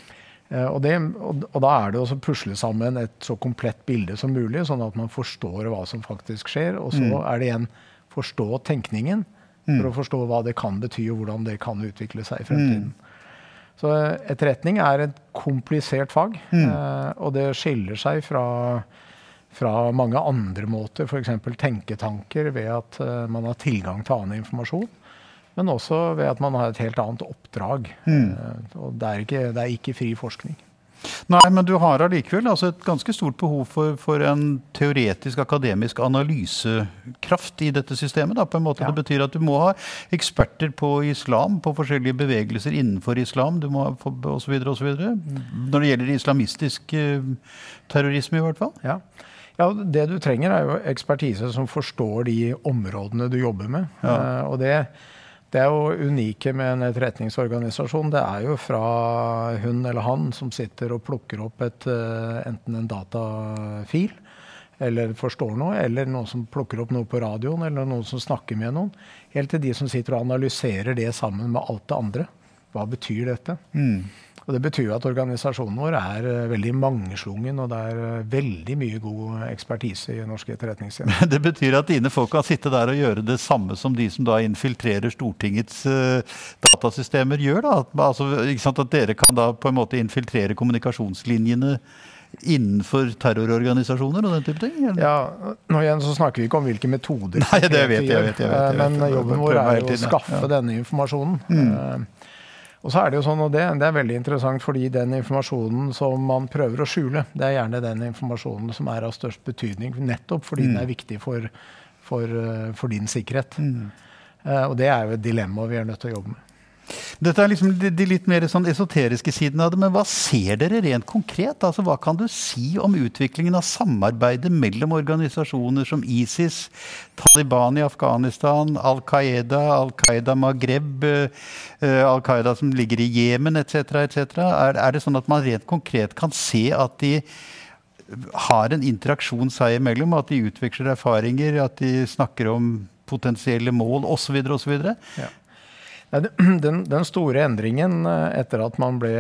B: Eh, og, det, og, da er det å pusle sammen et så komplett bilde som mulig, sånn at man forstår hva som faktisk skjer. Og så mm. er det igjen forstå tenkningen for å forstå hva det kan bety, og hvordan det kan utvikle seg i fremtiden. Så etterretning er et komplisert fag, eh, og det skiller seg fra, fra mange andre måter, f.eks. tenketanker ved at eh, man har tilgang til annen informasjon. Men også ved at man har et helt annet oppdrag. Mm. og det er, ikke, det er ikke fri forskning.
A: Nei, men du har allikevel altså et ganske stort behov for, for, en teoretisk, akademisk analysekraft i dette systemet. Da, på en måte. Ja. Det betyr at du må ha eksperter på islam, på forskjellige bevegelser innenfor islam, du må ha så videre. Når det gjelder islamistisk uh, terrorisme, i hvert fall.
B: Ja. ja. Det du trenger, er jo ekspertise som forstår de områdene du jobber med. Ja. Uh, og det det er jo unike med en etterretningsorganisasjon. Det er jo fra hun eller han som sitter og plukker opp et, eh, enten en datafil eller forstår noe, eller noen som plukker opp noe på radioen, eller noen som snakker med noen, helt til de som sitter og analyserer det sammen med alt det andre. Hva betyr dette? Mm. Og Det betyr jo at organisasjonen vår er uh, veldig mangeslungen, og det er uh, veldig mye god ekspertise i norsk etterretningstjeneste. *laughs*
A: Det betyr at dine folk kan sitte der og gjøre det samme som de som da infiltrerer Stortingets uh, datasystemer gjør? da? Altså, at dere kan da på en måte infiltrere kommunikasjonslinjene innenfor terrororganisasjoner og den type ting?
B: Eller? Ja, nå igjen så snakker vi ikke om hvilke metoder.
A: Nei, det vet jeg, jeg, vet, jeg vet, jeg
B: vet, Men jobben vår er jo å skaffe ja. denne informasjonen. Mm. Og så er Det jo sånn, og det, det, er veldig interessant, fordi den informasjonen som man prøver å skjule, det er gjerne den informasjonen som er av størst betydning, nettopp fordi mm. den er viktig for, for, eh, for din sikkerhet. Mm. Uh, og det er jo et dilemma vi er nødt til å jobbe med.
A: Dette er liksom de, de litt mer sånn esoteriske sidene av det, men hva ser dere rent konkret? Altså, hva kan du si om utviklingen av samarbeidet mellom organisasjoner som ISIS, Taliban i Afghanistan, Al Qaida, Al Qaida Maghreb, uh, Al Qaida som ligger i Jemen etc. etc.? Er, er det sånn at man rent konkret kan se at de har en interaksjon seg imellom, at de utveksler erfaringer, at de snakker om potensielle mål osv. osv.? Ja. *clears throat*
B: Den, den, store endringen eh, etter at man ble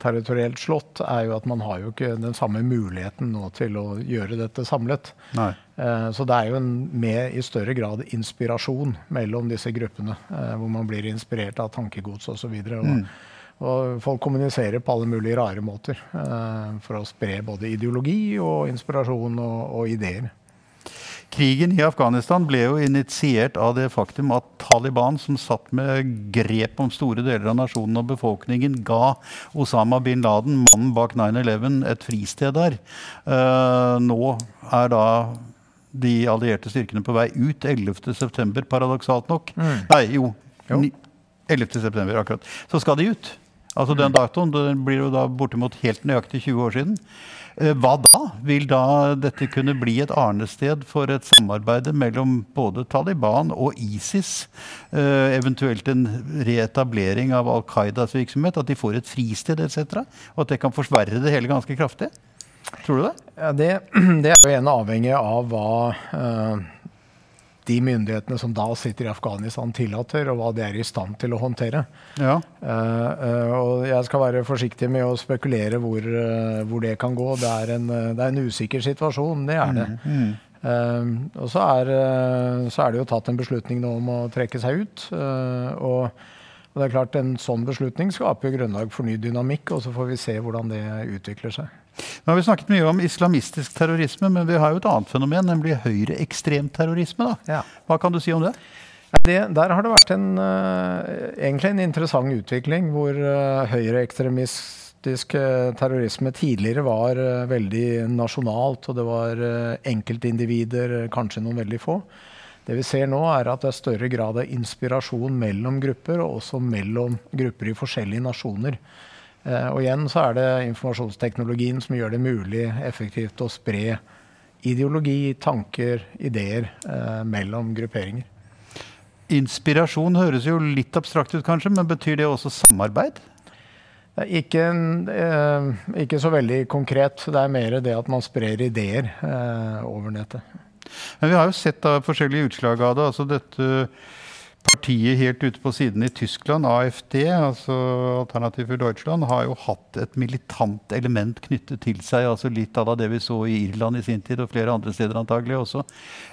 B: territorielt slått, er jo at man har jo ikke den samme muligheten nå til å gjøre dette samlet. Nei. Eh, så det er jo en, med i større grad inspirasjon mellom disse gruppene. Eh, hvor man blir inspirert av tankegods osv. Og, mm. og folk kommuniserer på alle mulige rare måter for å spre både ideologi og inspirasjon og, og ideer.
A: Krigen i Afghanistan ble jo initiert av det faktum at Taliban, som satt med grep om store deler av nasjonen og befolkningen, ga Osama bin Laden, mannen bak 9-11, et fristed der. Uh, nå er da de allierte styrkene på vei ut 11.9., paradoksalt nok. Mm. Nei, jo. jo. 11.9., akkurat. Så skal de ut. Altså Den mm. datoen den blir jo da bortimot helt nøyaktig 20 år siden. Eh, hva da? Vil da dette kunne bli et arnested for et samarbeid mellom både Taliban og ISIS? Eh, eventuelt en reetablering av Al Qaidas virksomhet? At de får et fristed etc.? Og at det kan forsverre det hele ganske kraftig? Tror du det?
B: Ja, det, *clears throat* det er jo en avhengig av hva uh, de myndighetene som da sitter i Afghanistan, tillater, og hva de er i stand til å håndtere. Ja. Uh, uh, og jeg skal være forsiktig med å spekulere hvor, uh, hvor det kan gå. Det er, en, det er, en, usikker situasjon, det er det. Mm, mm. og så er, så er, det jo tatt en beslutning nå om å trekke seg ut. og og det er klart En sånn beslutning skaper grunnlag for ny dynamikk, og så får vi se hvordan det utvikler seg.
A: Nå har vi snakket mye om islamistisk terrorisme, men vi har jo et annet fenomen, nemlig høyreekstremterrorisme. Ja. Hva kan du si om det?
B: det? Der har det vært en, uh, egentlig en interessant utvikling, hvor uh, høyreekstremistisk uh, terrorisme tidligere var veldig nasjonalt, og det var enkeltindivider, kanskje noen veldig få. Det vi ser nå, er at det er større grad av inspirasjon mellom grupper, og også mellom grupper i forskjellige nasjoner. Eh, og igjen så er det informasjonsteknologien som gjør det mulig effektivt å spre ideologi, tanker, ideer eh, mellom grupperinger.
A: Inspirasjon høres jo litt abstrakt ut, kanskje, men betyr det også samarbeid?
B: Ikke, eh, ikke, så veldig konkret. Det er mer det at man sprer ideer eh, over nettet.
A: Men vi har jo sett forskjellige utslag av det. altså dette partiet helt ute på siden i Tyskland, AFD, altså Alternativ for Deutschland, har jo hatt et militant element knyttet til seg. altså Litt av det vi så i Irland i sin tid, og flere andre steder antagelig også.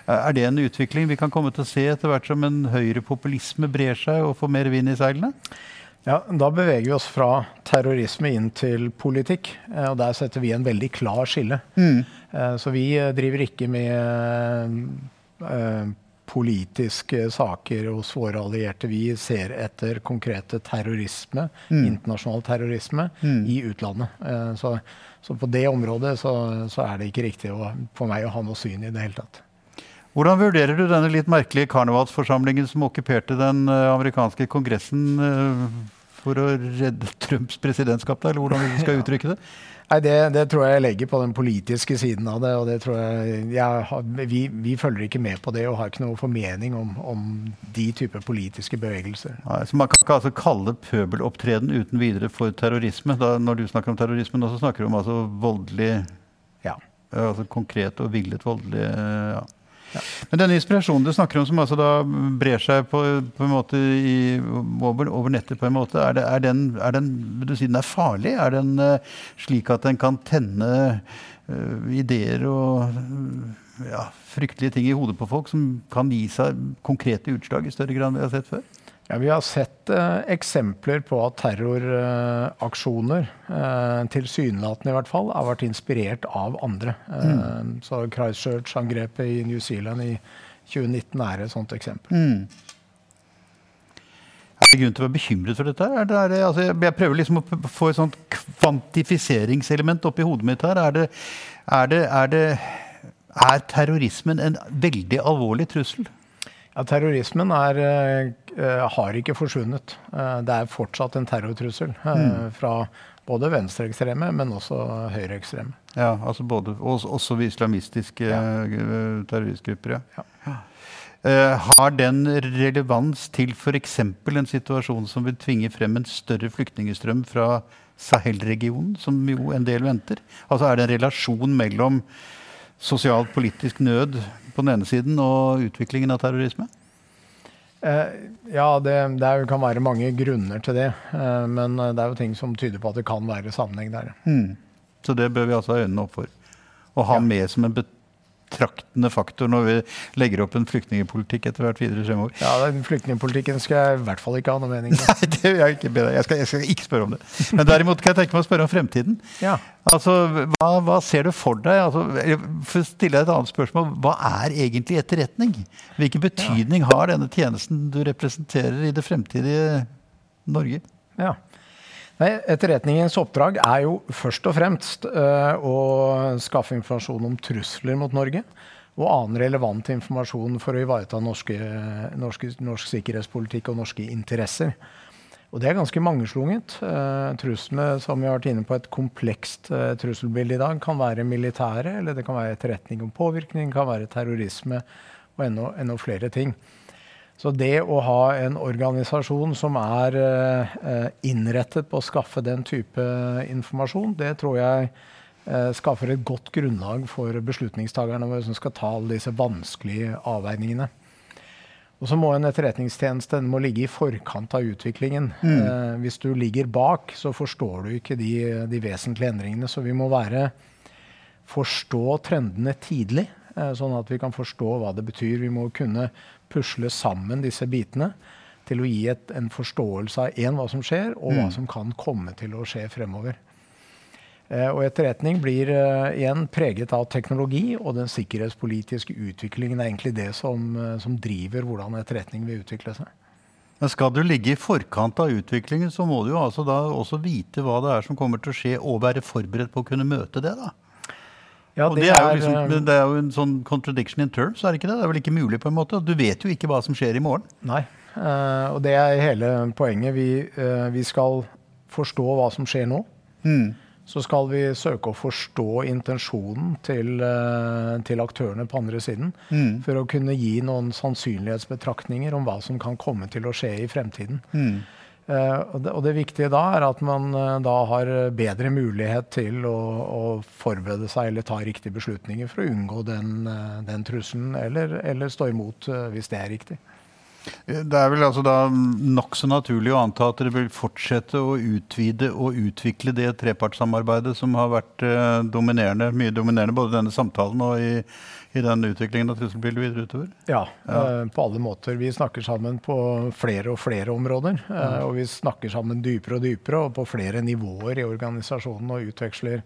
A: Er det en utvikling vi kan komme til å se etter hvert som en høyrepopulisme brer seg og får mer vind i seilene?
B: Ja, Da beveger vi oss fra terrorisme inn til politikk. Eh, og Der setter vi en veldig klar skille. Mm. Eh, så vi driver ikke med politiske saker hos våre allierte. Vi ser etter konkrete terrorisme, mm. internasjonal terrorisme, mm. i utlandet. Eh, så, så, på det området så, så, er det ikke riktig å, for meg å ha noe syn i det hele tatt.
A: Hvordan vurderer du denne litt merkelige karnevalsforsamlingen som okkuperte den eh, amerikanske kongressen eh, for å redde Trumps presidentskap, eller hvordan vi skal uttrykke det?
B: Nei, det, det, tror jeg jeg legger på den politiske siden av det. og det tror jeg, jeg vi, vi, følger ikke med på det og har ikke noe formening om, om de typer politiske bevegelser.
A: Nei, så Man kan ikke altså kalle pøbelopptreden uten videre for terrorisme? Da, når du snakker om terrorisme, nå så snakker du om altså voldelig ja. altså Konkret og villet voldelig ja. Men denne inspirasjonen du snakker om, som altså da brer seg på, på en måte i, over, over, nettet, på en måte, er, det, er, den, er den, vil du si den er farlig? Er den uh, slik at den kan tenne uh, ideer og uh, ja, fryktelige ting i hodet på folk som kan gi seg konkrete utslag i større grad enn vi har sett før?
B: Ja, Vi har sett eh, eksempler på at terroraksjoner, eh, tilsynelatende i hvert fall, har vært inspirert av andre. Eh, mm. Så Christchurch-angrepet i New Zealand i 2019 er et sånt eksempel. Mm.
A: Er det grunn til å være bekymret for dette? Det, det, altså, jeg prøver liksom å få et sånt kvantifiseringselement oppi hodet mitt her. Er, det, er, er, er terrorismen en veldig alvorlig trussel?
B: Ja, Terrorismen er, uh, har ikke forsvunnet. Uh, det er fortsatt en terrortrussel uh, mm. fra både venstreekstreme, men også høyreekstreme.
A: Ja, altså både, også, også islamistiske ja. terroristgrupper. ja. ja. har den relevans til f.eks. en situasjon som vil tvinge frem en større flyktningstrøm fra Sahel-regionen, som jo en del venter? Altså Er det en relasjon mellom sosialt-politisk nød på den ene siden og utviklingen av terrorisme?
B: Eh, ja, det, det, kan være mange grunner til det. Eh, men det er jo ting som tyder på at det kan være sammenheng der. Mm.
A: Så det bør vi altså ha øynene opp for. Og ha ja. med som en bet betraktende faktor når vi legger opp en flyktningpolitikk etter hvert videre fremover.
B: Ja, den Flyktningpolitikken skal jeg i hvert fall ikke ha noe mening. *laughs*
A: Nei, det vil jeg ikke be deg. Jeg skal, jeg skal ikke spørre om det. Men derimot kan jeg tenke meg å spørre om fremtiden. Ja. Altså, hva, hva, ser du for deg? Altså, for å stille deg et annet spørsmål, Hva er egentlig etterretning? Hvilken betydning har denne tjenesten du representerer i det fremtidige Norge?
B: Ja. Nei, etterretningens oppdrag er jo først og fremst uh, å skaffe informasjon om trusler mot Norge. Og annen relevant informasjon for å ivareta norske, norske, norsk sikkerhetspolitikk og norske interesser. Og det er ganske mangeslunget. Uh, truslene som vi har vært inne på, et komplekst uh, trusselbilde i dag, kan være militære, eller det kan være etterretning om påvirkning, kan være terrorisme og enda, enda flere ting. Så det å ha en organisasjon som er eh, innrettet på å skaffe den type informasjon, det tror jeg eh, skaffer et godt grunnlag for beslutningstakerne som skal ta alle disse vanskelige avveiningene. Og så må en etterretningstjeneste må ligge i forkant av utviklingen. Mm. Eh, hvis du ligger bak, så forstår du ikke de, de, vesentlige endringene. Så vi må være forstå trendene tidlig, eh, sånn at vi kan forstå hva det betyr. Vi må kunne pusle sammen disse bitene til å gi et, en forståelse av én hva som skjer, og hva mm. som kan komme til å skje fremover. Eh, og etterretning blir eh, igjen preget av teknologi, og den sikkerhetspolitiske utviklingen er egentlig det som, eh, som driver hvordan etterretning vil utvikle seg.
A: Men skal du ligge i forkant av utviklingen, så må du jo altså da også vite hva det er som kommer til å skje, og være forberedt på å kunne møte det. da. Ja, det, det, er jo liksom, eh, det, er jo en sånn contradiction in terms, er det ikke det? Det er vel ikke mulig, på en måte? Du vet jo ikke hva som skjer i morgen.
B: Nei, uh, og det er hele poenget. Vi, uh, vi, skal forstå hva som skjer nå. Mm. Så skal vi søke å forstå intensjonen til, uh, til aktørene på andre siden. Mm. For å kunne gi noen sannsynlighetsbetraktninger om hva som kan komme til å skje i fremtiden. Mm. Uh, og, det, og, det, viktige da er at man uh, da har bedre mulighet til å, å, forberede seg eller ta riktige beslutninger for å unngå den, uh, den trusselen, eller, eller, stå imot hvis det er riktig.
A: Det er vel altså da nokså naturlig å anta at dere vil fortsette å utvide og utvikle det trepartssamarbeidet som har vært eh, dominerende, mye dominerende både i denne samtalen og i, i den utviklingen av trusselbildet videre utover?
B: Ja, ja. Eh, på alle måter. Vi snakker sammen på flere og flere områder. Eh, og vi snakker sammen dypere og dypere og på flere nivåer i organisasjonen og utveksler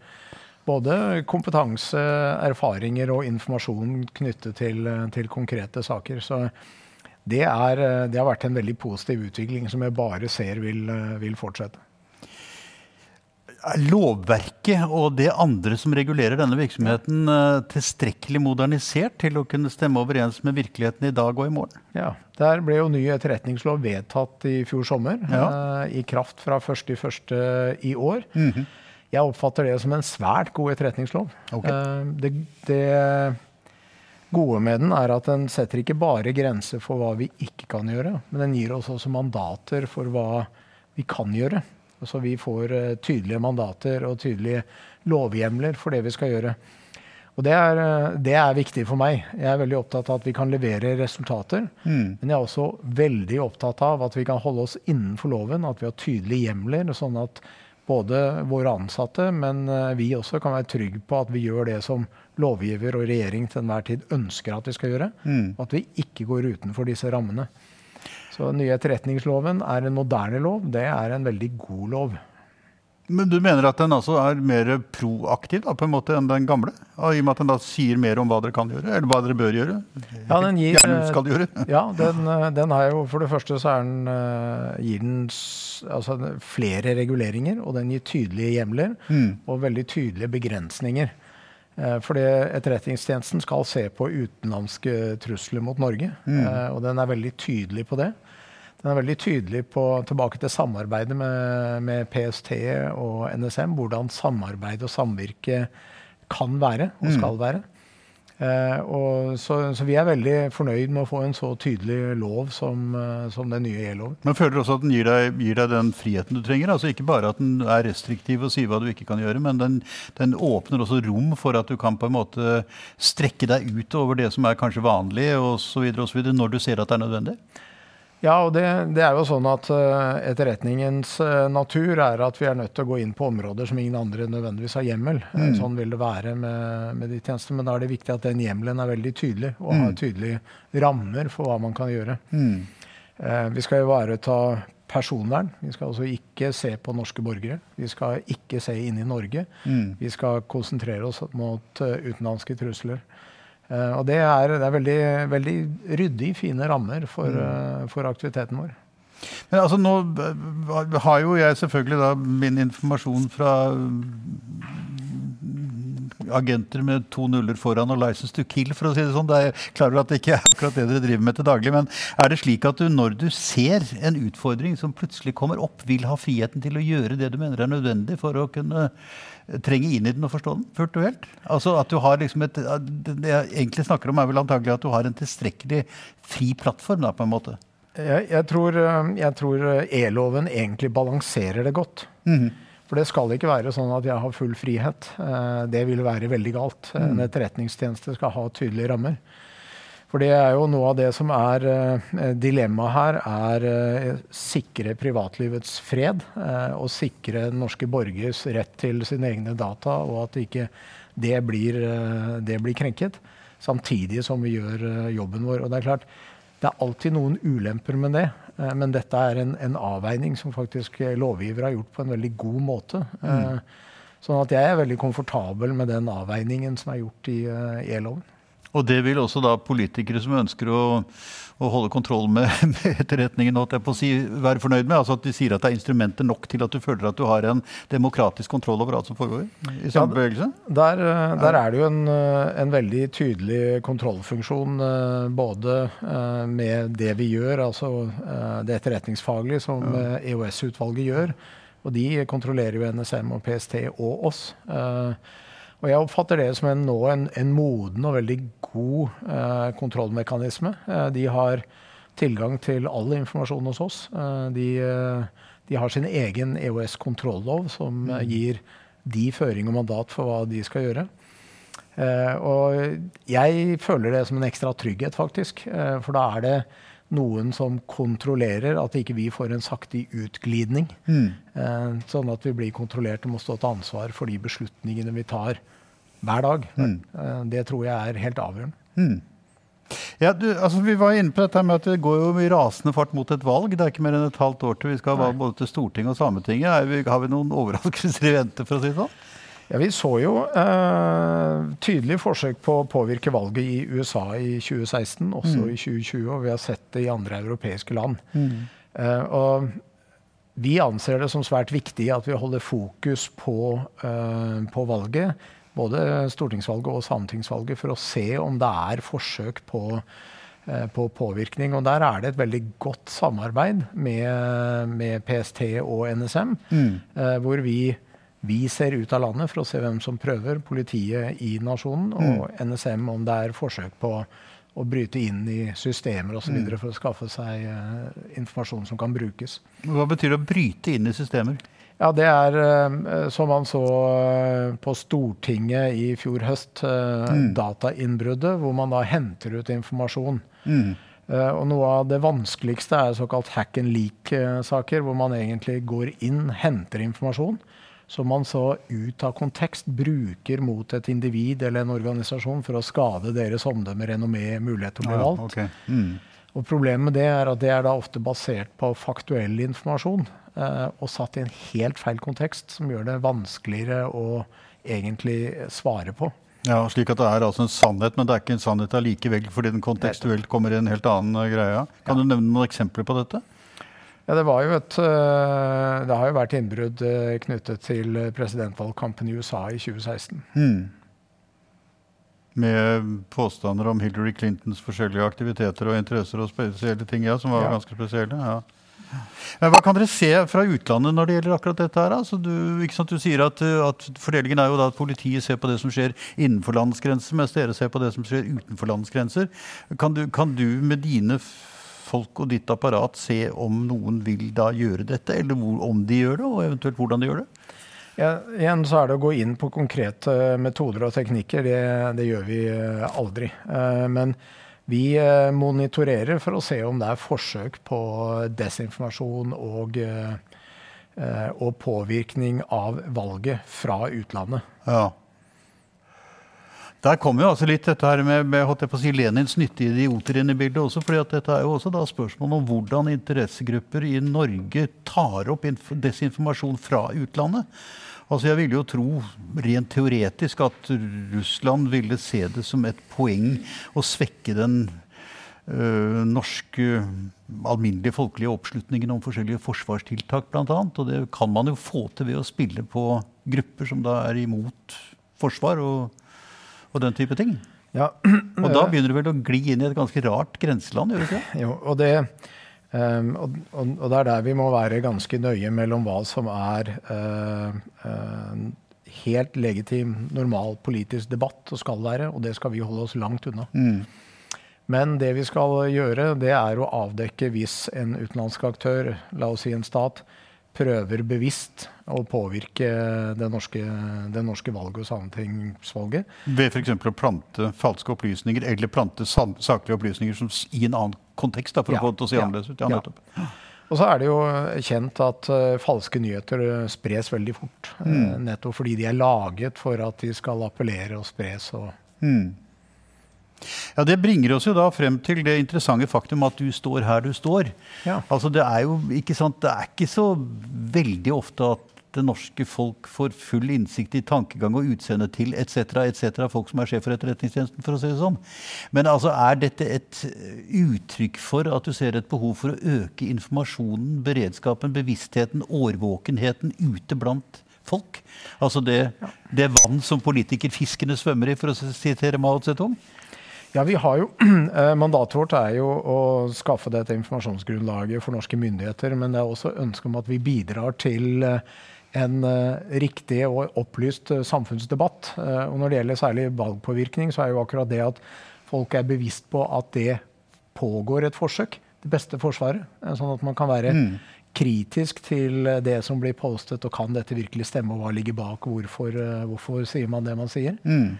B: både kompetanse, erfaringer og informasjon knyttet til, til konkrete saker. Så det, er, eh, det, har vært en veldig positiv utvikling som jeg bare ser vil, eh, vil fortsette.
A: Er lovverket og det andre som regulerer denne virksomheten, eh, tilstrekkelig modernisert til å kunne stemme overens med virkeligheten i dag og i morgen?
B: Ja, Der ble jo ny etterretningslov vedtatt i fjor sommer. Ja. I kraft fra 1.1. i år. Mm -hmm. Jeg oppfatter det som en svært god etterretningslov. Okay. Det, det gode med den er at den setter ikke bare grenser for hva vi ikke kan gjøre, men den gir oss også mandater for hva vi kan gjøre. Så vi får uh, tydelige mandater og tydelige lovhjemler for det vi skal gjøre. Og det er, uh, det er, viktig for meg. Jeg er veldig opptatt av at vi kan levere resultater. Mm. Men jeg er også veldig opptatt av at vi kan holde oss innenfor loven, at vi har tydelige hjemler. sånn at både våre ansatte, men uh, vi også kan være trygge på at vi gjør det som lovgiver og regjering til enhver tid ønsker at vi skal gjøre. Mm. At vi ikke går utenfor disse rammene. Så den nye etterretningsloven er en moderne lov. Det er en veldig god lov.
A: Men du mener at den altså er mer proaktiv da, på en måte enn den gamle? I og med at den da sier mer om hva dere kan gjøre, eller hva dere bør gjøre?
B: Ja, den gir,
A: Gjerne skal gjøre. *laughs*
B: ja, den, eh, den jo For det første så den, uh, gir den altså, flere reguleringer, og den gir tydelige hjemler mm. og veldig tydelige begrensninger. Eh, fordi Etterretningstjenesten skal se på utenlandske trusler mot Norge. Mm. Eh, og den er veldig tydelig på det. Den er veldig tydelig på, tilbake til samarbeidet med, med PST og NSM. Hvordan samarbeid og samvirke kan være og mm. skal være. Uh, så, så, vi er veldig fornøyd med å få en så tydelig lov som, uh, som den nye E-loven.
A: Men føler du også at den gir deg, gir deg, den friheten du trenger? Altså Ikke bare at den er restriktiv og sier hva du ikke kan gjøre, men den, den, åpner også rom for at du kan på en måte strekke deg ut over det som er kanskje vanlig, osv. når du ser at det er nødvendig?
B: Ja, og det, det, er jo sånn at uh, etterretningens uh, natur er at vi er nødt til å gå inn på områder som ingen andre nødvendigvis har hjemmel. Eh, mm. Sånn vil det være med, med de tjenestene. Men da er det viktig at den hjemmelen er veldig tydelig, og mm. har tydelige rammer for hva man kan gjøre. Mm. Uh, vi skal ivareta personvern. Vi skal altså ikke se på norske borgere. Vi skal ikke se inn i Norge. Mm. Vi skal konsentrere oss mot utenlandske trusler. Uh, og det er, det er veldig, veldig, ryddig, fine rammer for, mm. for, aktiviteten vår.
A: Men altså nå har jo jeg selvfølgelig da min informasjon fra agenter med to nuller foran og 'license to kill', for å si det sånn. Det er klar at det ikke er akkurat det dere driver med til daglig. Men er det slik at du når du ser en utfordring som plutselig kommer opp, vil ha friheten til å gjøre det du mener er nødvendig for å kunne trenge inn i den og forstå den fullt og helt? Altså at du har liksom et, Det jeg egentlig snakker om, er vel antagelig at du har en tilstrekkelig fri plattform, da, på en måte?
B: Jeg, jeg tror, jeg tror E-loven egentlig balanserer det godt. Mm -hmm. For det skal ikke være sånn at jeg har full frihet. Eh, det vil være veldig galt. En mm. etterretningstjeneste skal ha tydelige rammer. For det er jo noe av det som er uh, dilemmaet her, er sikre privatlivets fred. Og sikre norske borgers rett til sine egne data, og at ikke det blir, det blir krenket. Samtidig som vi gjør jobben vår. Og det er klart, det er alltid noen ulemper med det. Men dette er en, en, avveining som faktisk lovgiver har gjort på en veldig god måte. Mm. Sånn at jeg er veldig komfortabel med den avveiningen som er gjort i e-loven.
A: Og det vil også da politikere som ønsker å, å holde kontroll med, *laughs* med etterretningen, si, være fornøyd med? Altså at de sier at det er instrumenter nok til at du føler at du har en demokratisk kontroll over alt som foregår i samme ja, bevegelse?
B: Der, eh, der, er det jo en, eh, en, veldig tydelig kontrollfunksjon eh, både med det vi gjør, altså det etterretningsfaglige som. EOS-utvalget gjør. Og de kontrollerer jo NSM og PST og oss. Og jeg oppfatter det som en, nå en, en moden og veldig god eh, kontrollmekanisme. Eh, de har tilgang til all informasjon hos oss. Eh, de, eh, de, har sin egen EOS-kontrollov som mm. gir de føring og mandat for hva de skal gjøre. Eh, og jeg føler det som en ekstra trygghet, faktisk. Eh, for da er det noen som kontrollerer at ikke vi får en saktig utglidning.
A: Mm.
B: Eh, sånn at vi blir kontrollert og må stå til ansvar for de beslutningene vi tar hver dag.
A: Mm.
B: Eh, det tror jeg er helt avgjørende.
A: Mm. Ja, du, altså Vi var inne på dette med at det går jo i rasende fart mot et valg. Det er ikke mer enn et halvt år til vi skal ha valg både til Stortinget og Sametinget. Vi, har vi noen overraskelser i vente? for å si det sånn?
B: Ja, Vi så jo eh, tydelige forsøk på å påvirke valget i USA i 2016, også mm. i 2020, og vi har sett det i andre europeiske land. Mm. Eh, og vi anser det som svært viktig at vi holder fokus på, eh, på valget, både stortingsvalget og sametingsvalget, for å se om det er forsøk på, eh, på påvirkning. Og der er det et veldig godt samarbeid med, med PST og NSM, mm. Eh, hvor vi vi ser ut av landet for å se hvem som prøver. Politiet i nasjonen og mm. NSM om det er forsøk på å bryte inn i systemer osv. Mm. for å skaffe seg uh, informasjon som kan brukes.
A: Hva betyr det å bryte inn i systemer?
B: Ja, Det er uh, som man så uh, på Stortinget i fjor høst, mm. datainnbruddet, hvor man da henter ut informasjon. Mm. og Noe av det vanskeligste er såkalt hack and leak-saker, hvor man egentlig går inn, henter informasjon som man så ut av kontekst bruker mot et individ eller en organisasjon for å skade deres omdømme, renommé, mulighet til å bli valgt. Ja, okay. mm. Og Problemet med det er at det er da ofte basert på faktuell informasjon eh, og satt i en helt feil kontekst, som gjør det vanskeligere å egentlig svare på.
A: Ja, slik at det er altså en sannhet, men det er ikke en sannhet allikevel, fordi den kontekstuelt kommer i en helt annen greie. Kan ja. du nevne noen eksempler på dette?
B: Ja, det, var jo et, eh, det har jo vært innbrudd eh, knyttet til presidentvalgkampen i USA i 2016. Hmm.
A: Med påstander om Hillary Clintons forskjellige aktiviteter og interesser og spesielle ting, ja, som var ja. ganske spesielle. ja. Men hva kan dere se fra utlandet når det gjelder akkurat dette? her? Altså, du, du, sier at, at, Fordelingen er jo da at politiet ser på det som skjer innenfor landsgrenser, mens dere ser på det som skjer utenfor landsgrenser. Kan du, kan du med dine folk og ditt apparat se om noen vil da gjøre dette, eller om de gjør det, og eventuelt hvordan de gjør det?
B: Ja, igjen så er det å gå inn på konkrete metoder og teknikker. Det, det gjør vi eh, aldri. Eh, men vi eh, monitorerer for å se om det er forsøk på desinformasjon og, og påvirkning av valget fra utlandet.
A: Ja. Der kommer jo altså litt dette her med, med si, Lenins nyttige idioter inn i bildet også. fordi at dette er jo også da spørsmål om hvordan interessegrupper i Norge tar opp desinformasjon fra utlandet. Altså Jeg ville jo tro rent teoretisk at Russland ville se det som et poeng å svekke den øh, norske alminnelige folkelige oppslutningen om forskjellige forsvarstiltak bl.a. Og det kan man jo få til ved å spille på grupper som da er imot forsvar. og og den type ting. Ja. *clears throat* Og da begynner du vel å gli inn i et ganske rart grenseland? gjør du ikke?
B: Jo, og det, um, og, og, og, det er der vi må være ganske nøye mellom hva som er uh, uh, helt legitim, normal politisk debatt, og skal være, og det skal vi holde oss langt unna. Mm. Men det vi skal gjøre, det er å avdekke hvis en utenlandsk aktør, la oss si en stat, prøver bevisst å påvirke det norske, det norske valget og sametingsvalget.
A: Ved f.eks. å plante falske opplysninger eller plante saklige opplysninger som, i en annen kontekst? Da, for ja, å få det til å se ja, annerledes ut. Ja,
B: ja. Og så er det jo kjent at uh, falske nyheter spres veldig fort. Mm. Uh, nettopp fordi de er laget for at de skal appellere og spres. Og mm.
A: Ja, Det bringer oss jo da frem til det interessante faktum at du står her du står. Ja. Altså Det er jo ikke sant, det er ikke så veldig ofte at det norske folk får full innsikt i tankegang og utseende til etc. etc. folk som er sjef for Etterretningstjenesten, for å si det sånn. Men altså, er dette et uttrykk for at du ser et behov for å øke informasjonen, beredskapen, bevisstheten, årvåkenheten ute blant folk? Altså det, det vann som politikerfiskene svømmer i, for å sitere Mao Zedong?
B: Ja, vi har jo, *clears throat* eh, Mandatet vårt er jo å skaffe dette informasjonsgrunnlaget for norske myndigheter. Men det er også ønske om at vi bidrar til eh, en eh, riktig og opplyst samfunnsdebatt. Og når det gjelder særlig valgpåvirkning, så er jo akkurat det at folk er bevisst på at det pågår et forsøk. Det beste forsvaret. Sånn at man kan være mm. kritisk til det som blir postet, og kan dette virkelig stemme, og hva ligger bak, hvorfor, hvorfor sier man det man sier. Mm.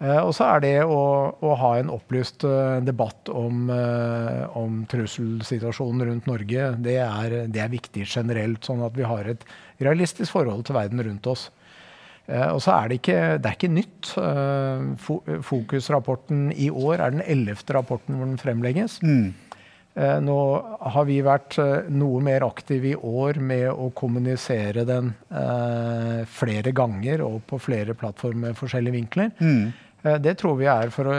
B: Eh, og så er det å, å ha en opplyst uh, debatt om, uh, om, trusselsituasjonen rundt Norge, det er, det er, viktig generelt. Sånn at vi har et realistisk forhold til verden rundt oss. Og så er det ikke, det er ikke nytt. Fokusrapporten i år er den ellevte rapporten hvor den fremlegges. Mm. Eh, nå har vi vært eh, noe mer aktive i år med å kommunisere den eh, flere ganger og på flere plattformer med forskjellige vinkler. Mm. Det tror vi er for å,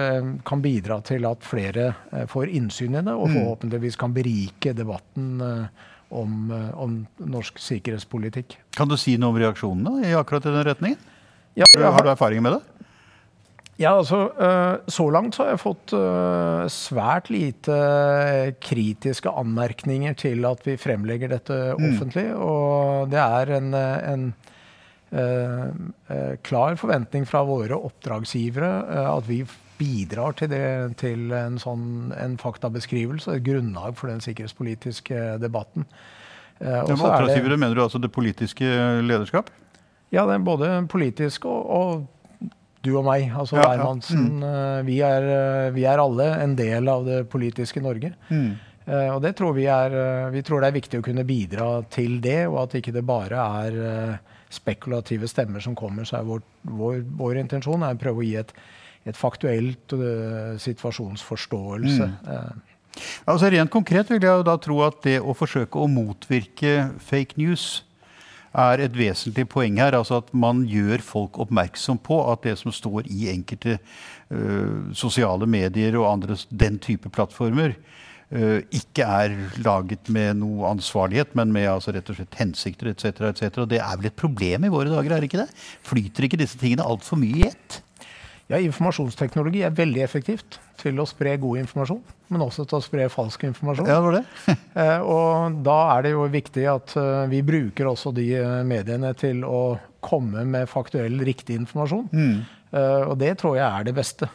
B: kan bidra til at flere får innsyn i det, og mm. forhåpentligvis kan berike debatten om, om norsk sikkerhetspolitikk.
A: Kan du si noe om reaksjonene i akkurat den retningen? Ja, har, har du erfaring med det?
B: Ja, altså Så langt så har jeg fått svært lite kritiske anmerkninger til at vi fremlegger dette mm. offentlig. Og det er en, en klar forventning fra våre oppdragsgivere at vi bidrar til, det, til en sånn en faktabeskrivelse, et grunnlag for den sikkerhetspolitiske debatten.
A: Med oppdragsgivere mener du altså det politiske lederskap?
B: Ja, det er både politisk og, og du og meg, altså ja. Ja. Mm. Eh, vi, er, eh, vi, er, alle en del av det politiske Norge. Mm. Uh, og det tror vi, er, vi tror det er viktig å kunne bidra til det, og at ikke det bare er spekulative stemmer som kommer. Så er vår, vår, vår intensjon er å prøve å gi et, et faktuelt uh, situasjonsforståelse. Mm.
A: Altså Rent konkret vil jeg da tro at det å forsøke å motvirke fake news er et vesentlig poeng her. altså At man gjør folk oppmerksom på at det som står i enkelte uh, sosiale medier og andre den type plattformer, ikke er laget med noe ansvarlighet, men med altså rett og slett hensikter etc. etc. Det er vel et problem i våre dager, er det ikke det? Flyter ikke disse tingene altfor mye i ett?
B: Ja, informasjonsteknologi er veldig effektivt til å spre god informasjon, men også til å spre falsk informasjon.
A: Ja, det var det. *laughs* *laughs*
B: eh, og da er det jo viktig at uh, vi bruker også de mediene til å komme med faktuell, riktig informasjon. Mm. Og det tror jeg er det beste.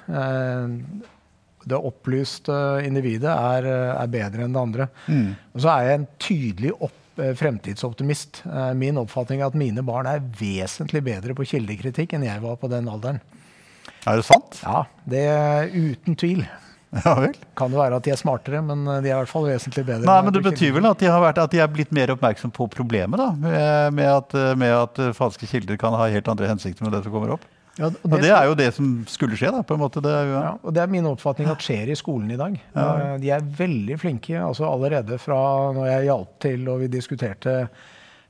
B: Det opplyste individet er, er, bedre enn det andre. Mm. Og så er jeg en tydelig opp fremtidsoptimist. Min oppfatning er at mine barn er vesentlig bedre på kildekritikk enn jeg var på den alderen.
A: Er det sant?
B: Ja, det er uten tvil. *laughs*
A: Ja vel?
B: Kan det være at de er smartere, men de er i hvert fall vesentlig bedre.
A: Nei, men Det betyr vel at de, har vært, at de er blitt mer oppmerksom på problemet, da? Med at, med at falske kilder kan ha helt andre hensikter med det som kommer opp? Ja, og, det, og det, er jo det som skulle skje. da, på en måte. Det jo,
B: ja. ja. og det er min oppfatning at skjer i skolen i dag. Ja. De er veldig flinke. altså Allerede fra når jeg hjalp til og vi diskuterte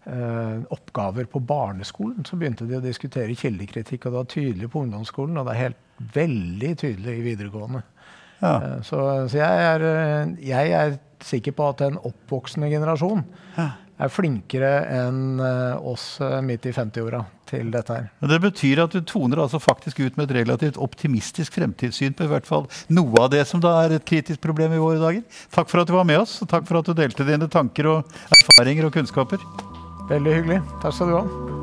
B: eh, oppgaver på barneskolen, så begynte de å diskutere kildekritikk. Og det var tydelig på ungdomsskolen, og det er helt veldig tydelig i videregående. Ja. Eh, så, så jeg, er, eh, jeg, er, sikker på at en oppvoksende generasjon ja. Er flinkere enn eh, oss eh, midt i 50-åra til dette her.
A: Det betyr at du toner altså faktisk ut med et relativt optimistisk fremtidssyn på i hvert fall noe av det som da er et kritisk problem i våre dager. Takk for at du var med oss, og takk for at du delte dine tanker og erfaringer og kunnskaper.
B: Veldig hyggelig. Takk skal du ha.